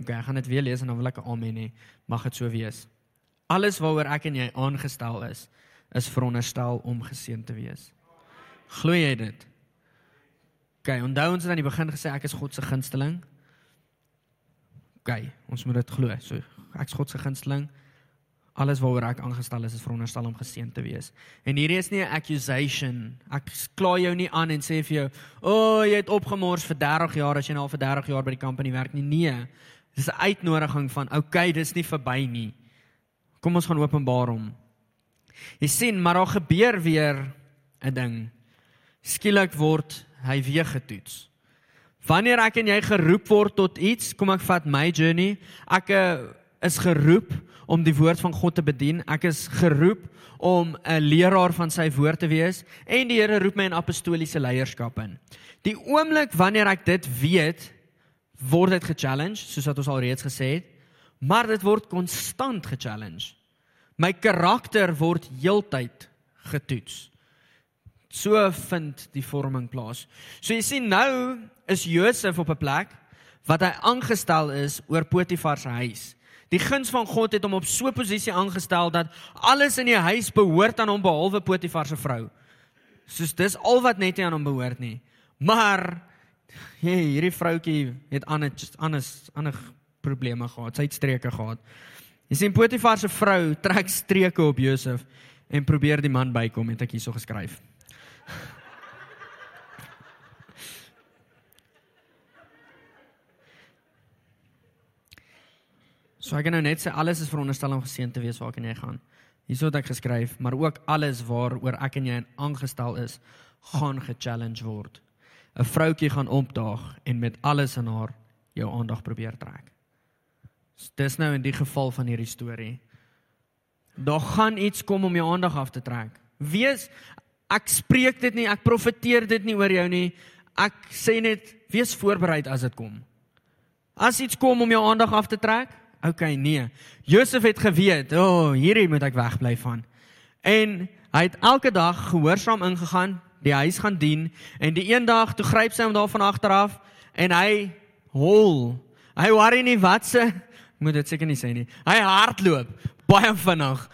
Ek gaan dit weer lees en dan wil ek 'n amen hê. Mag dit so wees. Alles waaroor ek en jy aangestel is, is veronderstel om geseën te wees. Glo jy dit? OK, onthou ons het aan die begin gesê ek is God se gunsteling. OK, ons moet dit glo. So ek is God se gunsteling. Alles waaroor ek aangestel is, is veronderstel om geseën te wees. En hierdie is nie 'n accusation. Ek kla jou nie aan en sê vir jou, "O, oh, jy het opgemors vir 30 jaar as jy nou al vir 30 jaar by die company werk nie." Nee. Dis 'n uitnodiging van, "Oké, okay, dis nie verby nie." Kom ons gaan openbaar hom. Jy sien, maar daar gebeur weer 'n ding. Skielik word hy weer getoets. Wanneer ek en jy geroep word tot iets, kom ek vat my journey. Ek eh, is geroep om die woord van God te bedien. Ek is geroep om 'n leraar van sy woord te wees en die Here roep my in apostoliese leierskap in. Die oomblik wanneer ek dit weet, word dit ge-challenge, soos wat ons al reeds gesê het, maar dit word konstant ge-challenge. My karakter word heeltyd getoets. So vind die vorming plaas. So jy sien nou is Josef op 'n plek wat hy aangestel is oor Potifar se huis. Die guns van God het hom op so 'n posisie aangestel dat alles in die huis behoort aan hom behalwe Potifar se vrou. Soos dis al wat net aan hom behoort nie. Maar hey, hierdie vroutjie het ander ander ander probleme gehad. Sy het streke gehad. Jy sien Potifar se vrou trek streke op Josef en probeer die man bykom, het ek hierso geskryf. So ek gaan nou net sê alles is veronderstel om geseën te wees waar ek en jy gaan. Hierso het ek geskryf, maar ook alles waaroor ek en jy aangestel is, gaan ge-challenge word. 'n Vroutjie gaan opdaag en met alles in haar jou aandag probeer trek. Dis nou in die geval van hierdie storie. Daar gaan iets kom om jou aandag af te trek. Wees ek spreek dit nie, ek profeteer dit nie oor jou nie. Ek sê net wees voorbereid as dit kom. As iets kom om jou aandag af te trek, okay, nee. Josef het geweet, o, oh, hierdie moet ek wegbly van. En hy het elke dag gehoorsaam ingegaan, die huis gaan dien en die een dag toe gryp sy hom daar van agter af en hy hol. Hy worry nie wat se moet dit seker nie sê nie. Hy hardloop baie vinnig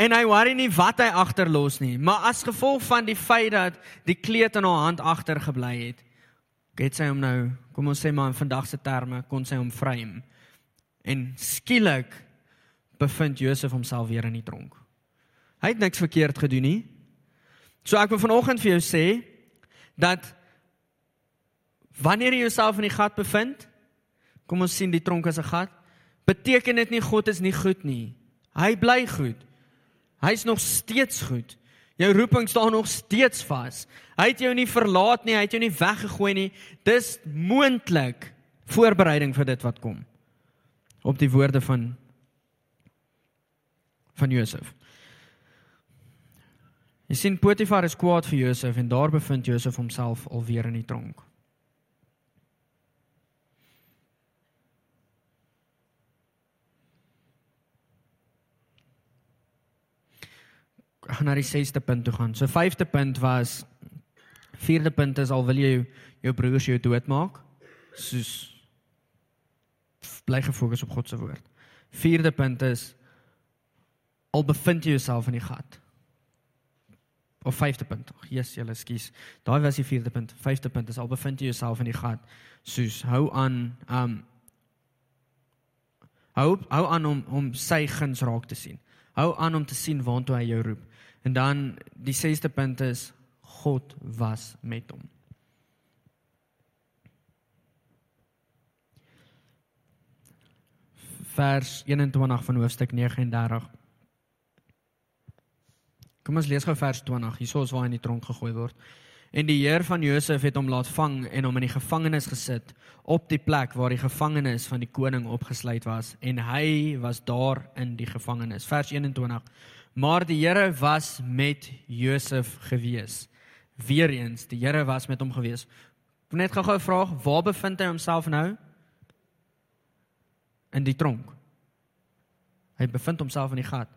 en hy worry nie wat hy agterlos nie, maar as gevolg van die feit dat die kleed in haar hand agtergebly het, het sy hom nou, kom ons sê maar in vandag se terme, kon sy hom vrym. En skielik bevind Josef homself weer in die tronk. Hy het niks verkeerd gedoen nie. So ek wil vanoggend vir jou sê dat wanneer jy jouself in die gat bevind, kom ons sien die tronk as 'n gat, beteken dit nie God is nie goed nie. Hy bly goed. Hy's nog steeds goed. Jou roeping staan nog steeds vas. Hy het jou nie verlaat nie, hy het jou nie weggegooi nie. Dis moontlik voorbereiding vir dit wat kom. Op die woorde van van Josef. Jy sien Potifar is kwaad vir Josef en daar bevind Josef homself alweer in die tronk. gaan na die 6ste punt toe gaan. So 5de punt was Vierde punt is al wil jy jou, jou broers jou doodmaak, soos bly gefokus op God se woord. Vierde punt is al bevind jy jouself in die gat. Of vyfde punt. Jesus, julle skus. Daai was die vierde punt. Vyfde punt is al bevind jy jouself in die gat, soos hou aan um hou hou aan om om sy guns raak te sien. Hou aan om te sien waartoe hy jou roep. En dan die sesde punt is God was met hom. Vers 21 van hoofstuk 39. Kom ons lees gou vers 20. Hierso is waar hy in die tronk gegooi word. En die Heer van Josef het hom laat vang en hom in die gevangenis gesit op die plek waar die gevangenis van die koning opgesluit was en hy was daar in die gevangenis. Vers 21. Maar die Here was met Josef gewees. Weereens, die Here was met hom gewees. Ek net gou-gou 'n vraag, waar bevind hy homself nou? In die tronk. Hy bevind homself in die gat.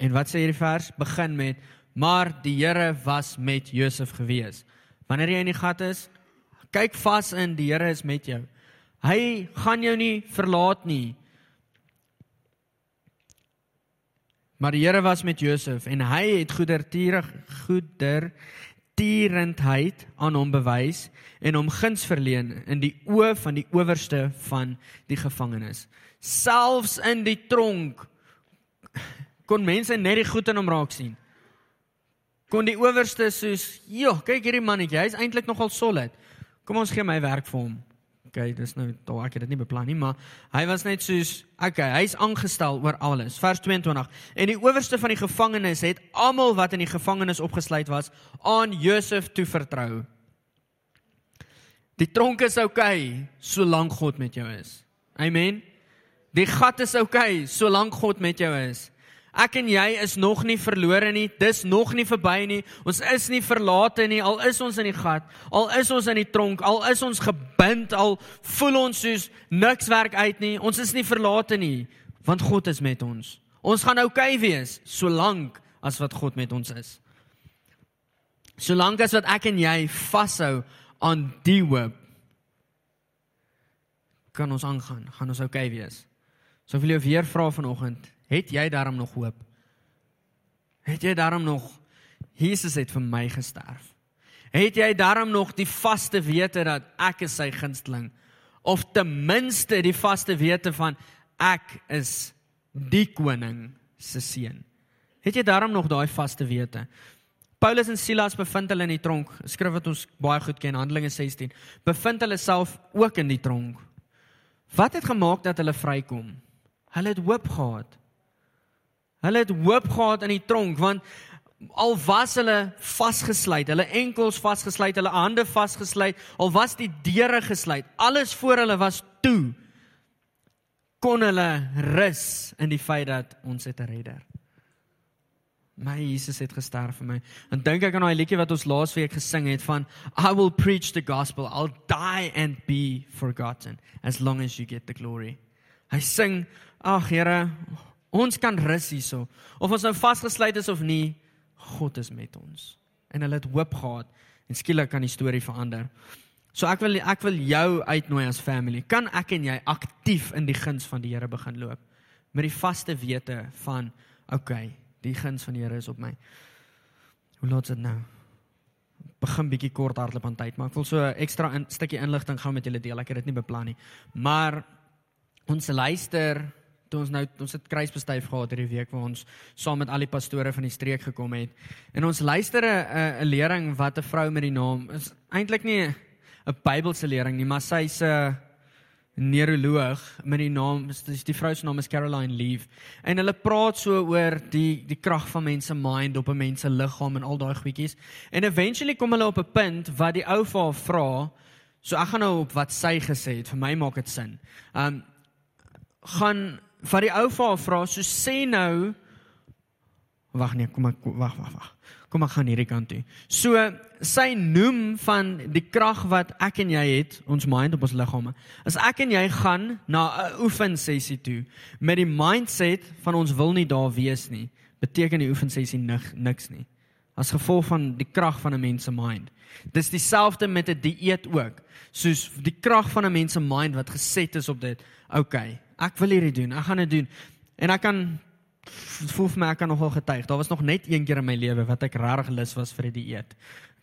En wat sê hierdie vers? Begin met maar die Here was met Josef gewees. Wanneer jy in die gat is, kyk vas in, die Here is met jou. Hy gaan jou nie verlaat nie. Maar die Here was met Josef en hy het goedertierig goeder tierendheid aan hom bewys en hom guns verleen in die oë van die owerste van die gevangenes. Selfs in die tronk kon mense net die goed in hom raak sien. Kon die owerste soos, "Joh, kyk hierdie mannetjie, hy's eintlik nogal solid. Kom ons gee my werk vir hom." Okay, dis nou dalk ek het dit nie beplan nie, maar hy was net soos, okay, hy's aangestel oor alles. Vers 22. En die owerste van die gevangenes het almal wat in die gevangenis opgesluit was aan Josef toe vertrou. Die tronk is okay solank God met jou is. Amen. Die gat is okay solank God met jou is. Ek en jy is nog nie verlore nie. Dis nog nie verby nie. Ons is nie verlate nie. Al is ons in die gat, al is ons in die tronk, al is ons gebind, al voel ons soos niks werk uit nie. Ons is nie verlate nie, want God is met ons. Ons gaan oukei okay wees solank as wat God met ons is. Solank as wat ek en jy vashou aan die hoop kan ons aangaan, gaan ons oukei okay wees. So ek wil jou weer vra vanoggend, Het jy daarom nog hoop? Het jy daarom nog Jesus het vir my gesterf? Het jy daarom nog die vaste wete dat ek is sy gunsteling of ten minste die vaste wete van ek is die koning se seun? Het jy daarom nog daai vaste wete? Paulus en Silas bevind hulle in die tronk. Skrif wat ons baie goed ken, Handelinge 16. Bevind hulle self ook in die tronk. Wat het gemaak dat hulle vrykom? Hulle het hoop gehad. Hulle het hoop gehad in die tronk want al was hulle vasgesluit, hulle enkels vasgesluit, hulle hande vasgesluit, al was die deure gesluit, alles voor hulle was toe. Kon hulle rus in die feit dat ons het 'n redder. My Jesus het gesterf vir my. En dink ek aan daai liedjie wat ons laasweek gesing het van I will preach the gospel, I'll die and be forgotten as long as you get the glory. Hy sing, ag Here, Ons kan rus hierso. Of ons nou vasgesluit is of nie, God is met ons. En hulle het hoop gehad en skielik kan die storie verander. So ek wil ek wil jou uitnooi as family. Kan ek en jy aktief in die guns van die Here begin loop met die vaste wete van okay, die guns van die Here is op my. Hoe laat dit nou? Begin bietjie kort hardloop aan tyd, maar ek wil so 'n ekstra in, stukkie inligting gou met julle deel. Ek het dit nie beplan nie. Maar ons luister toe ons nou ons het kruisbestuif gehad hierdie week waar ons saam met al die pastore van die streek gekom het. En ons luister 'n 'n lering wat 'n vrou met die naam is eintlik nie 'n Bybelse lering nie, maar sy's 'n neuroloog met die naam dis die vrou se naam is Caroline Leaf. En hulle praat so oor die die krag van mense mind op 'n mens se liggaam en al daai goedjies. En eventually kom hulle op 'n punt wat die ou vir vra So ek gaan nou op wat sy gesê het. Vir my maak dit sin. Um gaan wat die ou vir haar vra, so sê nou Wag nee, kom ek wag wag wag. Kom ek gaan hierdie kant toe. So sy noem van die krag wat ek en jy het, ons mind op ons liggame. As ek en jy gaan na 'n oefensessie toe met die mindset van ons wil nie daar wees nie, beteken die oefensessie nik, niks nie. as gevolg van die krag van 'n mens se mind. Dis dieselfde met 'n die dieet ook. Soos die krag van 'n mens se mind wat geset is op dit. Okay, ek wil hierdie doen. Ek gaan dit doen. En ek kan voel vir my ek kan nogal getuig. Daar was nog net een keer in my lewe wat ek regtig lus was vir 'n die dieet.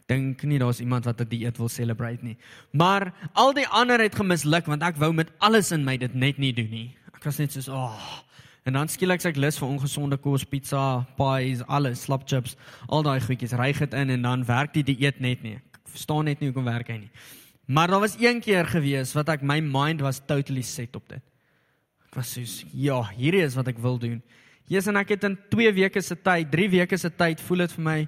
Dink nie daar's iemand wat 'n die dieet wil celebrate nie. Maar al die ander het gemisluk want ek wou met alles in my dit net nie doen nie. Ek was net soos, "Ag, oh, En dan skielik sê ek lus vir ongesonde kos, pizza, pies, alles, slap chips, al daai goedjies, ry dit in en dan werk die dieet net nie. Ek verstaan net nie hoekom werk hy nie. Maar daar was een keer gewees wat ek my mind was totally set op dit. Was soos, ja, hierdie is wat ek wil doen. Jesus en ek het in 2 weke se tyd, 3 weke se tyd voel dit vir my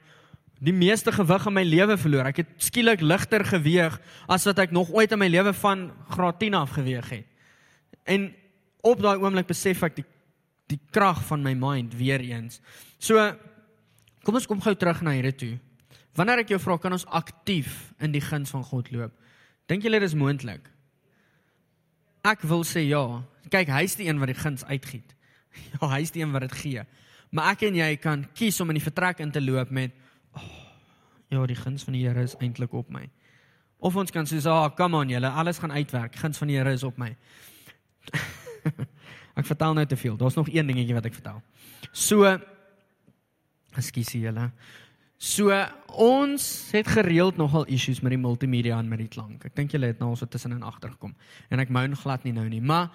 die meeste gewig in my lewe verloor. Ek het skielik ligter geweeg as wat ek nog ooit in my lewe van graad 10 af geweeg het. En op daai oomblik besef ek die die krag van my mind weer eens. So kom ons kom gou terug na hierdie toe. Wanneer ek jou vra kan ons aktief in die guns van God loop? Dink julle dit is moontlik? Ek wil sê ja. Kyk, hy's die een wat die guns uitgiet. Ja, hy's die een wat dit gee. Maar ek en jy kan kies om in die vertrek in te loop met oh, ja, die guns van die Here is eintlik op my. Of ons kan sê, "Ah, oh, come on julle, alles gaan uitwerk. Guns van die Here is op my." Ek vertel nou te veel. Daar's nog een dingetjie wat ek vertel. So Ekskuus julle. So ons het gereeld nogal issues met die multimedia en met die klank. Ek dink julle het nou so tussenin agtergekom. En ek moun glad nie nou nie, maar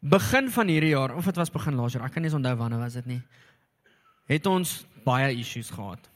begin van hierdie jaar of dit was begin laas jaar, ek kan nie onthou wanneer was dit nie. Het ons baie issues gehad.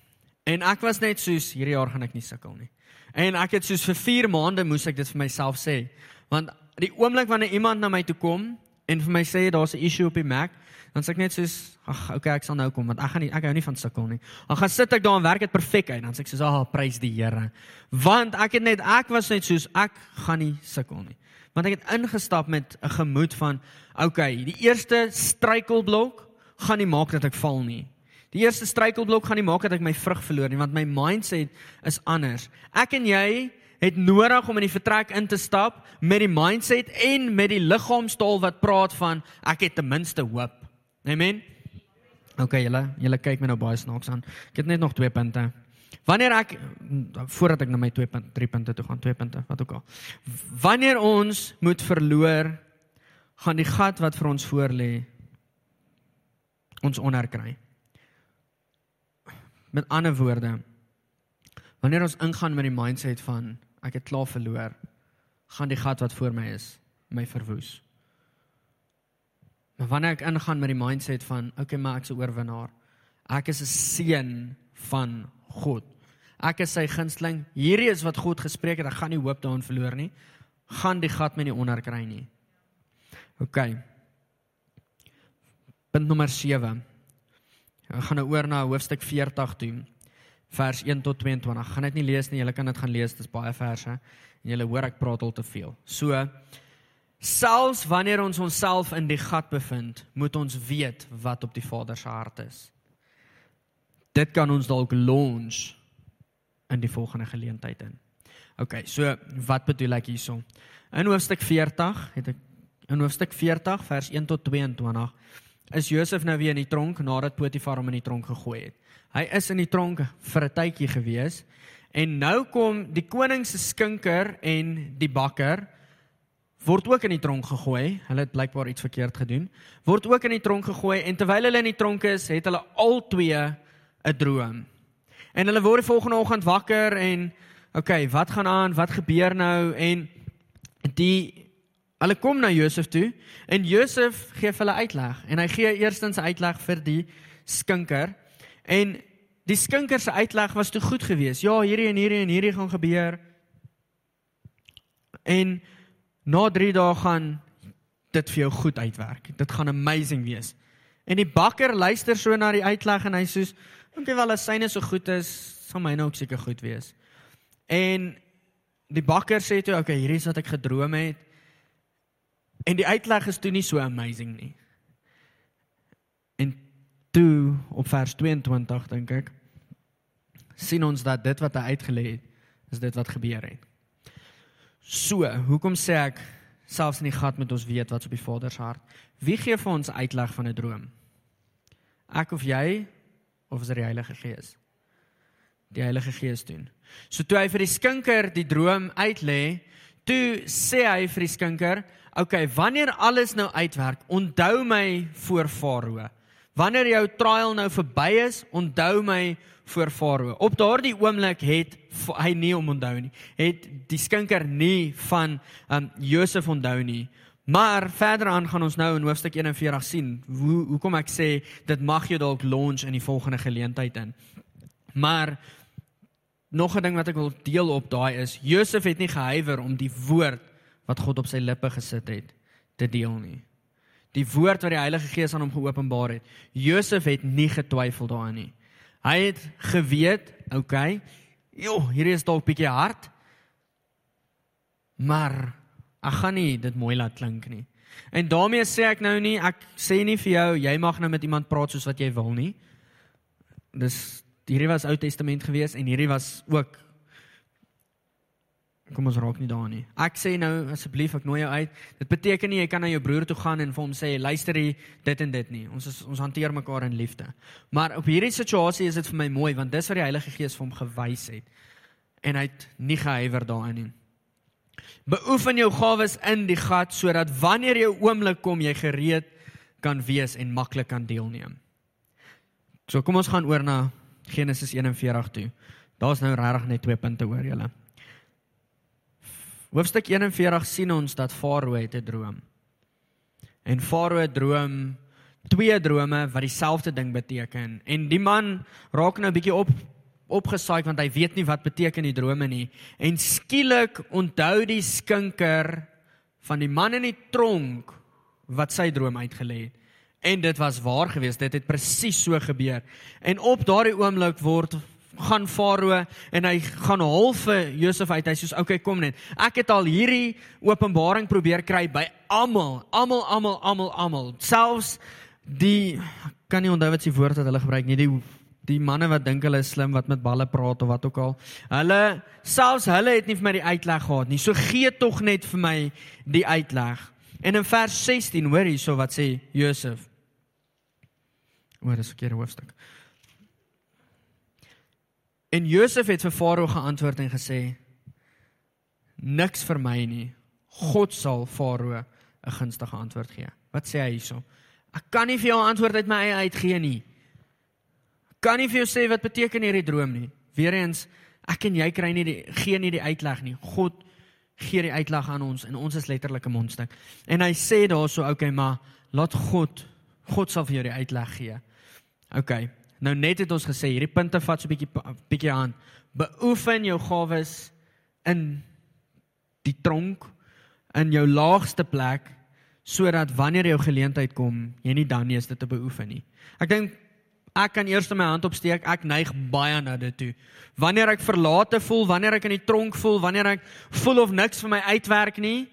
En ek was net soos hierdie jaar gaan ek nie sukkel nie. En ek het soos vir 4 maande moes ek dit vir myself sê. Want die oomblik wanneer iemand na my toe kom en vir my sê daar's 'n issue op die Mac, dan sê ek net soos ag okay, ek sal nou kom want ek gaan nie ek hou nie van sukkel nie. Dan gaan sit ek daar en werk dit perfek uit. Dan sê ek soos ag, oh, prys die Here. Want ek het net ek was net soos ek gaan nie sukkel nie. Want ek het ingestap met 'n gemoed van okay, die eerste struikelblok gaan nie maak dat ek val nie. Die eerste struikelblok gaan nie maak dat ek my vrug verloor nie want my mindset is anders. Ek en jy het nodig om in die vertrek in te stap met die mindset en met die liggaamstaal wat praat van ek het ten minste hoop. Amen. OK, julle, julle kyk my nou baie snaaks aan. Ek het net nog 2 punte. Wanneer ek voordat ek na my 2 punte, 3 punte toe gaan, 2 punte, wat ook al. Wanneer ons moet verloor, gaan die gat wat vir ons voor lê ons onderkry. Met ander woorde, wanneer ons ingaan met die mindset van ek het klaar verloor, gaan die gat wat voor my is my verwoes. Maar wanneer ek ingaan met die mindset van okay, maar ek's 'n oorwinnaar. Ek is 'n seun van God. Ek is sy gunsteling. Hierdie is wat God gespreek het. Ek gaan nie hoop daarin verloor nie. Gaan die gat my nie onderkry nie. OK. Punt nommer 7. Ek gaan nou oor na hoofstuk 40 toe vers 1 tot 22. Gaan dit nie lees nie, julle kan dit gaan lees, dit is baie verse en julle hoor ek praat al te veel. So selfs wanneer ons onsself in die gat bevind, moet ons weet wat op die Vader se hart is. Dit kan ons dalk launch in die volgende geleentheid in. OK, so wat bedoel ek hierso? In hoofstuk 40 het ek in hoofstuk 40 vers 1 tot 22 is Josef nou weer in die tronk nadat Potifar hom in die tronk gegooi het. Hy is in die tronk vir 'n tydjie gewees en nou kom die koning se skinker en die bakker word ook in die tronk gegooi. Hulle het blykbaar iets verkeerd gedoen. Word ook in die tronk gegooi en terwyl hulle in die tronk is, het hulle albei 'n droom. En hulle word die volgende oggend wakker en okay, wat gaan aan? Wat gebeur nou? En die hulle kom na Josef toe en Josef gee vir hulle uitleg en hy gee eerstens 'n uitleg vir die skinker En die skinker se uitleg was te goed geweest. Ja, hierdie en hierdie en hierdie gaan gebeur. En na 3 dae gaan dit vir jou goed uitwerk. Dit gaan amazing wees. En die bakker luister so na die uitleg en hy sê, "Dink jy wel as syne so goed is, sal myne ook seker goed wees." En die bakker sê toe, "Oké, okay, hierdie is wat ek gedroom het." En die uitleg is toe nie so amazing nie. En toe op vers 22 dink ek sien ons dat dit wat hy uitgelê het is dit wat gebeur het. So, hoekom sê ek selfs in die gat met ons weet wat op die Vader se hart? Wie gee vir ons uitleg van 'n droom? Ek of jy of is dit die Heilige Gees? die Heilige Gees doen. So toe hy vir die skinker die droom uitlê, toe sê hy vir die skinker, "Oké, okay, wanneer alles nou uitwerk, onthou my voor Farao. Wanneer jou trial nou verby is, onthou my voor Farao." Op daardie oomblik het hy nie om onthou nie. Het die skinker nie van um Josef onthou nie. Maar verder aan gaan ons nou in hoofstuk 41 sien hoe hoekom ek sê dit mag jy dalk launch in die volgende geleentheid in. Maar nog 'n ding wat ek wil deel op daai is Josef het nie gehuiwer om die woord wat God op sy lippe gesit het te deel nie. Die woord wat die Heilige Gees aan hom geopenbaar het. Josef het nie getwyfel daarin nie. Hy het geweet, okay, jo, hier is dalk bietjie hard. Maar ek gaan nie dit mooi laat klink nie. En daarmee sê ek nou nie ek sê nie vir jou jy mag nou met iemand praat soos wat jy wil nie. Dis hierdie was Ou Testament gewees en hierdie was ook kom ons raak nie daarin nie. Ek sê nou asseblief ek nooi jou uit. Dit beteken nie jy kan na jou broer toe gaan en vir hom sê luister hier dit en dit nie. Ons is, ons hanteer mekaar in liefde. Maar op hierdie situasie is dit vir my mooi want dis wat die Heilige Gees vir hom gewys het. En hy het nie gehuiwer daarin nie. Beoefen jou gawes in die gat sodat wanneer jou oomblik kom jy gereed kan wees en maklik kan deelneem. So kom ons gaan oor na Genesis 41 toe. Daar's nou regtig net twee punte oor julle. Hoofstuk 41 sien ons dat Farao het 'n droom. En Farao het droom twee drome wat dieselfde ding beteken en die man raak nou 'n bietjie op opgesaai want hy weet nie wat beteken die drome nie en skielik onthou die skinker van die man in die tronk wat sy droom uitgelê het En dit was waar geweest. Dit het presies so gebeur. En op daardie oomblik word gaan Farao en hy gaan half vir Josef uit. Hy sê: "Oké, okay, kom net. Ek het al hierdie openbaring probeer kry by almal, almal, almal, almal, almal. Selfs die kan nie onthou wat se woord wat hulle gebruik nie. Die die manne wat dink hulle is slim wat met balle praat of wat ook al. Hulle selfs hulle het nie vir my die uitleg gehad nie. So gee tog net vir my die uitleg. En in vers 16 hoor hierso wat sê Josef. Oor is 'n keer hoofstuk. En Josef het vir Farao geantwoord en gesê: Niks vir my nie. God sal Farao 'n gunstige antwoord gee. Wat sê hy hierso? Ek kan nie vir jou 'n antwoord uit my eie uit gee nie. Ek kan nie vir jou sê wat beteken hierdie droom nie. Weereens, ek en jy kry nie die gee nie die uitleg nie. God gee die uitleg aan ons en ons is letterlik 'n mondstuk. En hy sê daarso, okay, maar laat God God sal vir jou die uitleg gee. OK. Nou net het ons gesê hierdie punte vat so 'n bietjie bietjie aan. Beoefen jou gawes in die tronk in jou laagste plek sodat wanneer jou geleentheid kom, jy nie dan nie is dit te beoefen nie. Ek dink ek kan eers my hand opsteek. Ek neig baie na dit toe. Wanneer ek verlate voel, wanneer ek in die tronk voel, wanneer ek voel of niks vir my uitwerk nie,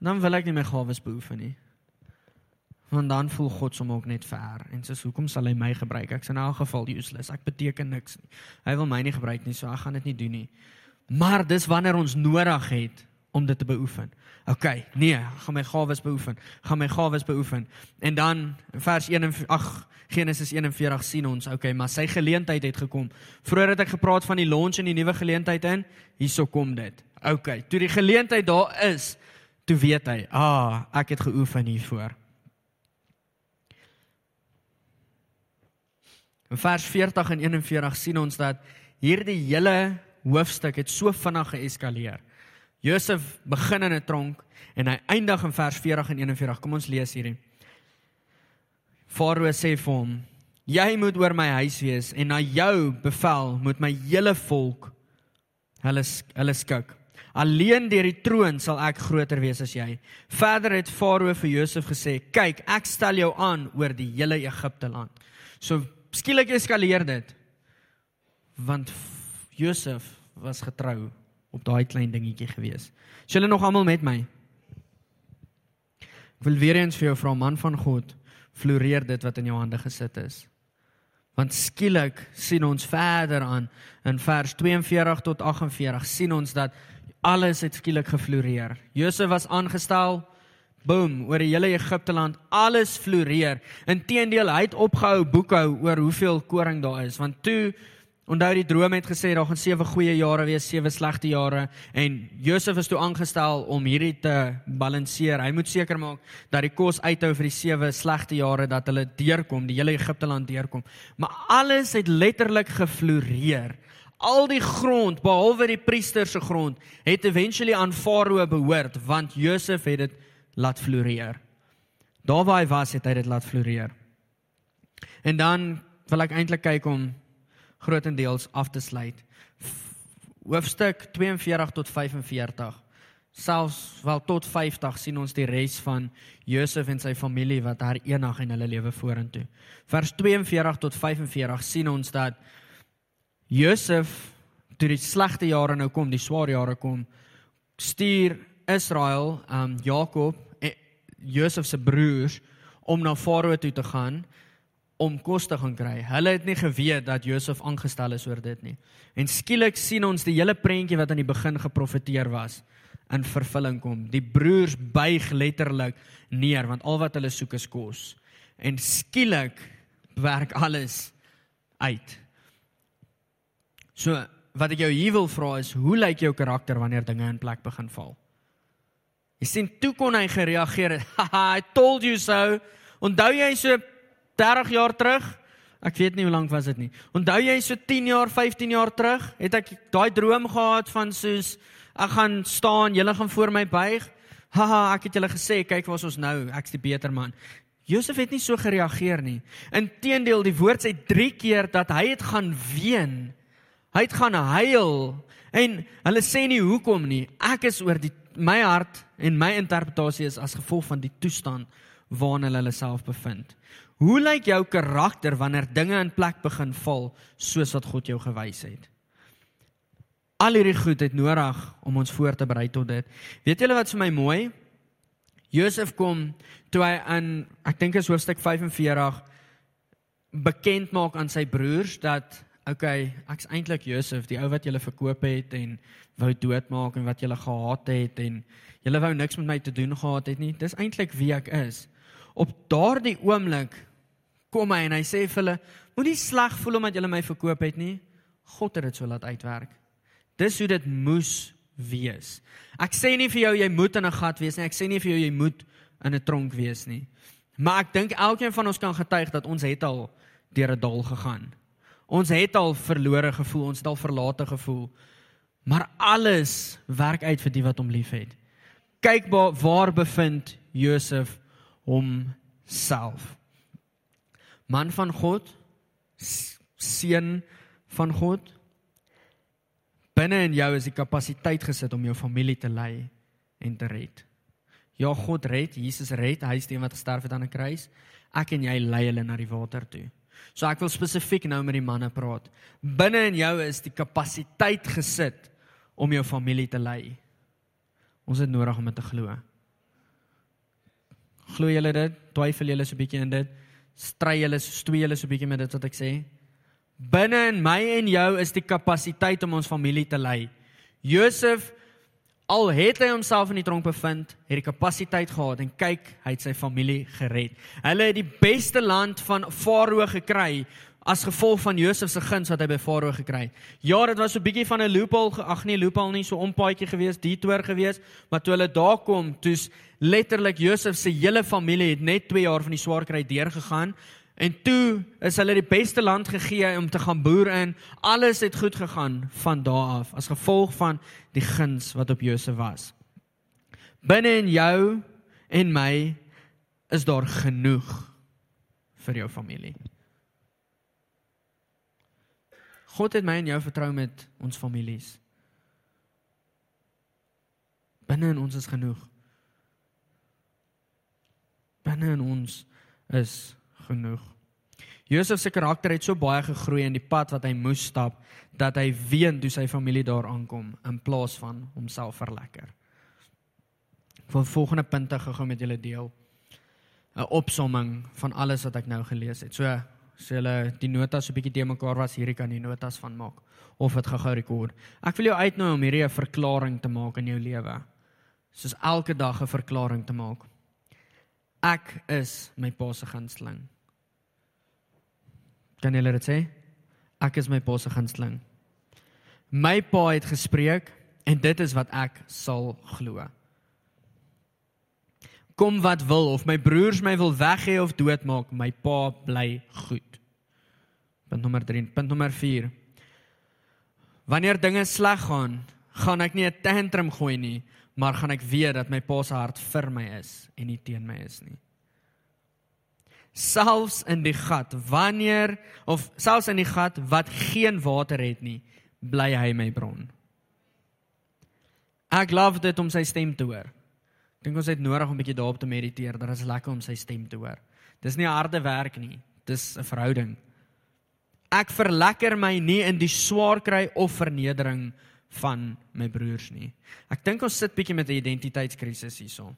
dan wil ek nie my gawes beoefen nie want dan voel God som ook net ver. En sê hoekom sal hy my gebruik? Ek's in elk geval useless. Ek beteken niks nie. Hy wil my nie gebruik nie so ek gaan dit nie doen nie. Maar dis wanneer ons nodig het om dit te beoefen. Ok nee gaan my gawes beoefen. Gaan my gawes beoefen. En dan vers 1 ag Genesis 41 sien ons ok maar sy geleentheid het gekom. Vroeër het ek gepraat van die launch en die nuwe geleentheid in hierso kom dit. Ok toe die geleentheid daar is toe weet hy ah ek het geoefen hiervoor In vers 40 en 41 sien ons dat hierdie hele hoofstuk het so vinnig geeskaleer. Josef begin in 'n tronk en hy eindig in vers 40 en 41. Kom ons lees hierdie. Farao sê vir hom: "Jy moet oor my huis wees en na jou bevel moet my hele volk hulle hulle skik. Alleen deur die troon sal ek groter wees as jy." Verder het Farao vir Josef gesê: "Kyk, ek stel jou aan oor die hele Egipte land." So skielik eskaleer dit. Want Josef was getrou op daai klein dingetjie gewees. Is julle nog almal met my? Ek wil weer eens vir jou vra man van God, floreer dit wat in jou hande gesit is. Want skielik sien ons verder aan in vers 42 tot 48 sien ons dat alles het skielik gefloreer. Josef was aangestel Boom, oor die hele Egipte land, alles floreer. Inteendeel, hy het opgehou boekhou oor hoeveel koring daar is, want toe Onthou die droom het gesê daar gaan sewe goeie jare wees, sewe slegte jare en Josef is toe aangestel om hierdie te balanseer. Hy moet seker maak dat die kos uithou vir die sewe slegte jare dat hulle deurkom, die hele Egipte land deurkom. Maar alles het letterlik gefloreer. Al die grond behalwe die priester se grond het eventually aan Farao behoort want Josef het dit laat floreer. Daar waar hy was, het hy dit laat floreer. En dan wil ek eintlik kyk om grootendeels af te sluit. Hoofstuk 42 tot 45. Selfs wel tot 50 sien ons die res van Josef en sy familie wat herenig in hulle lewe vorentoe. Vers 42 tot 45 sien ons dat Josef toe die slegte jare nou kom, die swaar jare kom, stuur Israel, um Jakob, en Josef se broers om na Farao toe te gaan om kos te gaan kry. Hulle het nie geweet dat Josef aangestel is oor dit nie. En skielik sien ons die hele prentjie wat aan die begin geprofeteer was in vervulling kom. Die broers buig letterlik neer want al wat hulle soek is kos. En skielik werk alles uit. So, wat ek jou hier wil vra is, hoe lyk jou karakter wanneer dinge in plek begin val? Jy sien toe kon hy gereageer het. I told you so. Onthou jy so 30 jaar terug. Ek weet nie hoe lank was dit nie. Onthou jy so 10 jaar, 15 jaar terug, het ek daai droom gehad van soos ek gaan staan, julle gaan voor my buig. Haha, ek het julle gesê, kyk waar ons nou, ek's die beter man. Josef het nie so gereageer nie. Inteendeel, die woord sê 3 keer dat hy het gaan ween. Hy het gaan huil en hulle sê nie hoekom nie. Ek is oor die my hart en my interpretasie is as gevolg van die toestand waarin hulle hulle self bevind. Hoe lyk jou karakter wanneer dinge in plek begin val soos wat God jou gewys het? Al hierdie goed het nodig om ons voor te berei tot dit. Weet julle wat vir my mooi? Josef kom toe hy in ek dink is hoofstuk 45 bekend maak aan sy broers dat okay, ek's eintlik Josef, die ou wat julle verkoop het en wou doodmaak en wat julle gehaat het en julle wou niks met my te doen gehad het nie. Dis eintlik wie ek is. Op daardie oomblik kom hy en hy sê vir hulle, moenie sleg voel omdat julle my verkoop het nie. God het dit so laat uitwerk. Dis hoe dit moes wees. Ek sê nie vir jou jy moet in 'n gat wees nie. Ek sê nie vir jou jy moet in 'n tronk wees nie. Maar ek dink elkeen van ons kan getuig dat ons het al deur 'n dal gegaan. Ons het al verlore gevoel, ons het al verlate gevoel. Maar alles werk uit vir die wat hom liefhet. Kyk waar, waar bevind Josef homself man van God, seun van God. Binne in jou is die kapasiteit gesit om jou familie te lei en te red. Ja, God red, Jesus red, hy is die een wat gesterf het aan 'n kruis. Ek en jy lei hulle na die water toe. So ek wil spesifiek nou met die manne praat. Binne in jou is die kapasiteit gesit om jou familie te lei. Ons het nodig om dit te glo. Glo julle dit? Twyfel julle so 'n bietjie in dit? stry julle stoei julle so 'n bietjie met dit wat ek sê. Binne in my en jou is die kapasiteit om ons familie te lei. Josef al het hy homself in die tronk bevind, het die kapasiteit gehad en kyk, hy het sy familie gered. Hulle het die beste land van Farao gekry as gevolg van Josef se guns wat hy by Farao gekry het. Ja, dit was so 'n bietjie van 'n loophole, ag nee, loophole nie so ompaadjie gewees, detour gewees, maar toe hulle daar kom, toe's letterlik Josef se hele familie het net 2 jaar van die swaar kry deurgegaan en toe is hulle die beste land gegee om te gaan boer in. Alles het goed gegaan van daardie af as gevolg van die guns wat op Josef was. Binne in jou en my is daar genoeg vir jou familie. God het my en jou vertrou met ons families. Binne in ons is genoeg. Binne in ons is genoeg. Josef se karakter het so baie gegroei in die pad wat hy moes stap dat hy ween toe sy familie daar aankom in plaas van homself verlekker. Vir volgende punte gou met julle deel 'n opsomming van alles wat ek nou gelees het. So so hulle die notas so 'n bietjie te mekaar was hierdie kan die notas van maak of dit gou rekord. Ek wil jou uitnooi om hierdie 'n verklaring te maak in jou lewe. Soos elke dag 'n verklaring te maak. Ek is my pa se gunsteling. Kan julle dit sê? Ek is my pa se gunsteling. My pa het gespreek en dit is wat ek sal glo. Kom wat wil of my broers my wil weg hê of doodmaak, my pa bly goed. Punt nommer 3, punt nommer 4. Wanneer dinge sleg gaan, gaan ek nie 'n tantrum gooi nie, maar gaan ek weet dat my pa se hart vir my is en nie teen my is nie. Selfs in die gat, wanneer of selfs in die gat wat geen water het nie, bly hy my bron. Ek love dit om sy stem te hoor. Ek dink ons het nodig om 'n bietjie daarop te mediteer. Dit is lekker om sy stem te hoor. Dis nie harde werk nie. Dis 'n verhouding. Ek verlekker my nie in die swaar kry of vernedering van my broers nie. Ek dink ons sit bietjie met 'n identiteitskrisis hierso.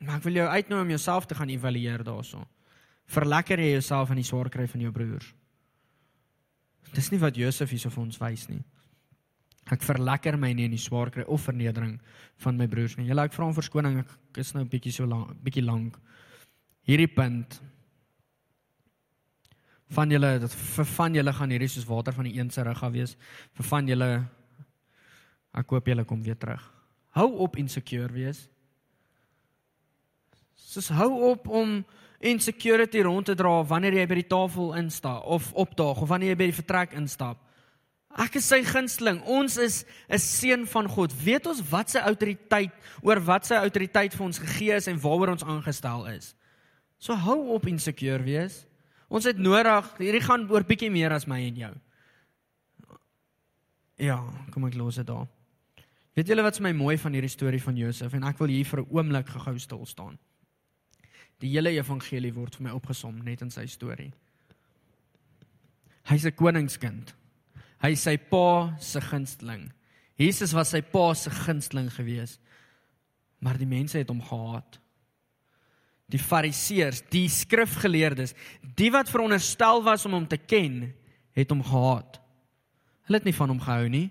Maar ek wil jou uitnooi om jouself te gaan evalueer daaroor. Verlekker jy jouself in die swaar kry van jou broers? Dis nie wat Josef hierso vir ons wys nie. Ek verlekker my nie in die swaar kry of vernedering van my broers nie. Julle ek vra om verskoning, ek is nou bietjie so lank, bietjie lank. Hierdie punt van julle dat vir van julle gaan hierdie soos water van die een se rug af wees. Vir van julle ek hoop julle kom weer terug. Hou op insecure wees. Soos hou op om insecurity rond te dra wanneer jy by die tafel instap of opdaag of wanneer jy by die vertrek instap. Ek is sy gunsteling. Ons is 'n seun van God. Weet ons wat sy autoriteit oor wat sy autoriteit vir ons gegee is en waaroor ons aangestel is. So hou op insecure wees. Ons het nodig, hierdie gaan oor bietjie meer as my en jou. Ja, kom ek los dit daar. Weet julle wat vir my mooi van hierdie storie van Josef en ek wil hier vir 'n oomblik gehou stil staan. Die hele evangelie word vir my opgesom net in sy storie. Hy's 'n koningskind. Hy is sy pa se gunsteling. Jesus was sy pa se gunsteling gewees. Maar die mense het hom gehaat. Die fariseërs, die skrifgeleerdes, die wat veronderstel was om hom te ken, het hom gehaat. Hulle het nie van hom gehou nie.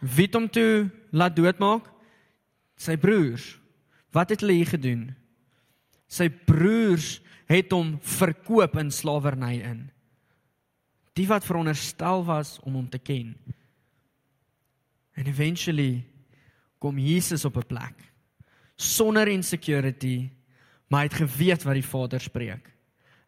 Wie het hom toe laat doodmaak? Sy broers. Wat het hulle hier gedoen? Sy broers het hom verkoop in slawerny in. Die wat veronderstel was om hom te ken. And eventually kom Jesus op 'n plek sonder insecurity, maar hy het geweet wat die Vader spreek.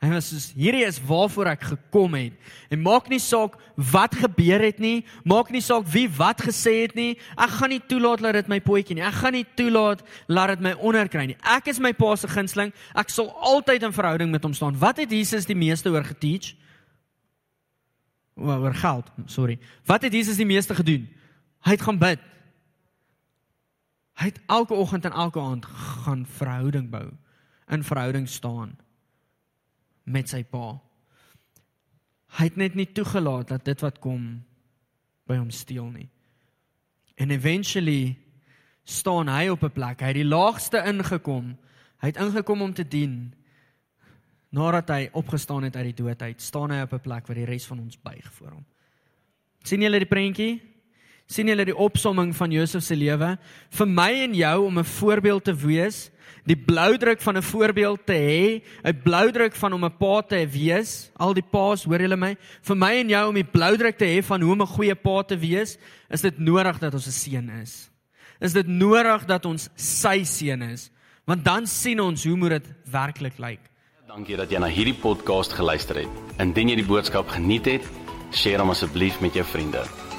Hy was soos hierdie is waarvoor ek gekom het. En maak nie saak wat gebeur het nie, maak nie saak wie wat gesê het nie. Ek gaan nie toelaat dat dit my potjie nie. Ek gaan nie toelaat laat dit my onderkry nie. Ek is my pa se gunsteling. Ek sal altyd in verhouding met hom staan. Wat het Jesus die meeste oor geteach? oor geld, sorry. Wat het Jesus die meeste gedoen? Hy het gaan bid. Hy het elke oggend en elke aand gaan verhouding bou, in verhouding staan met sy pa. Hy het net nie toegelaat dat dit wat kom by hom steel nie. En eventually staan hy op 'n plek. Hy het die laagste ingekom. Hy het ingekom om te dien nadat hy opgestaan het uit die dood uit, staan hy op 'n plek waar die res van ons buig voor hom. sien julle die prentjie? Sien julle die opsomming van Josef se lewe? Vir my en jou om 'n voorbeeld te wees, die bloudruk van 'n voorbeeld te hê, 'n bloudruk van om 'n pa te wees. Al die paas, hoor julle my? Vir my en jou om die bloudruk te hê van hoe om 'n goeie pa te wees, is dit nodig dat ons 'n seun is. Is dit nodig dat ons sy seun is? Want dan sien ons hoe moet dit werklik lyk. Dankie dat jy na hierdie podcast geluister het. Indien jy die boodskap geniet het, deel hom asseblief met jou vriende.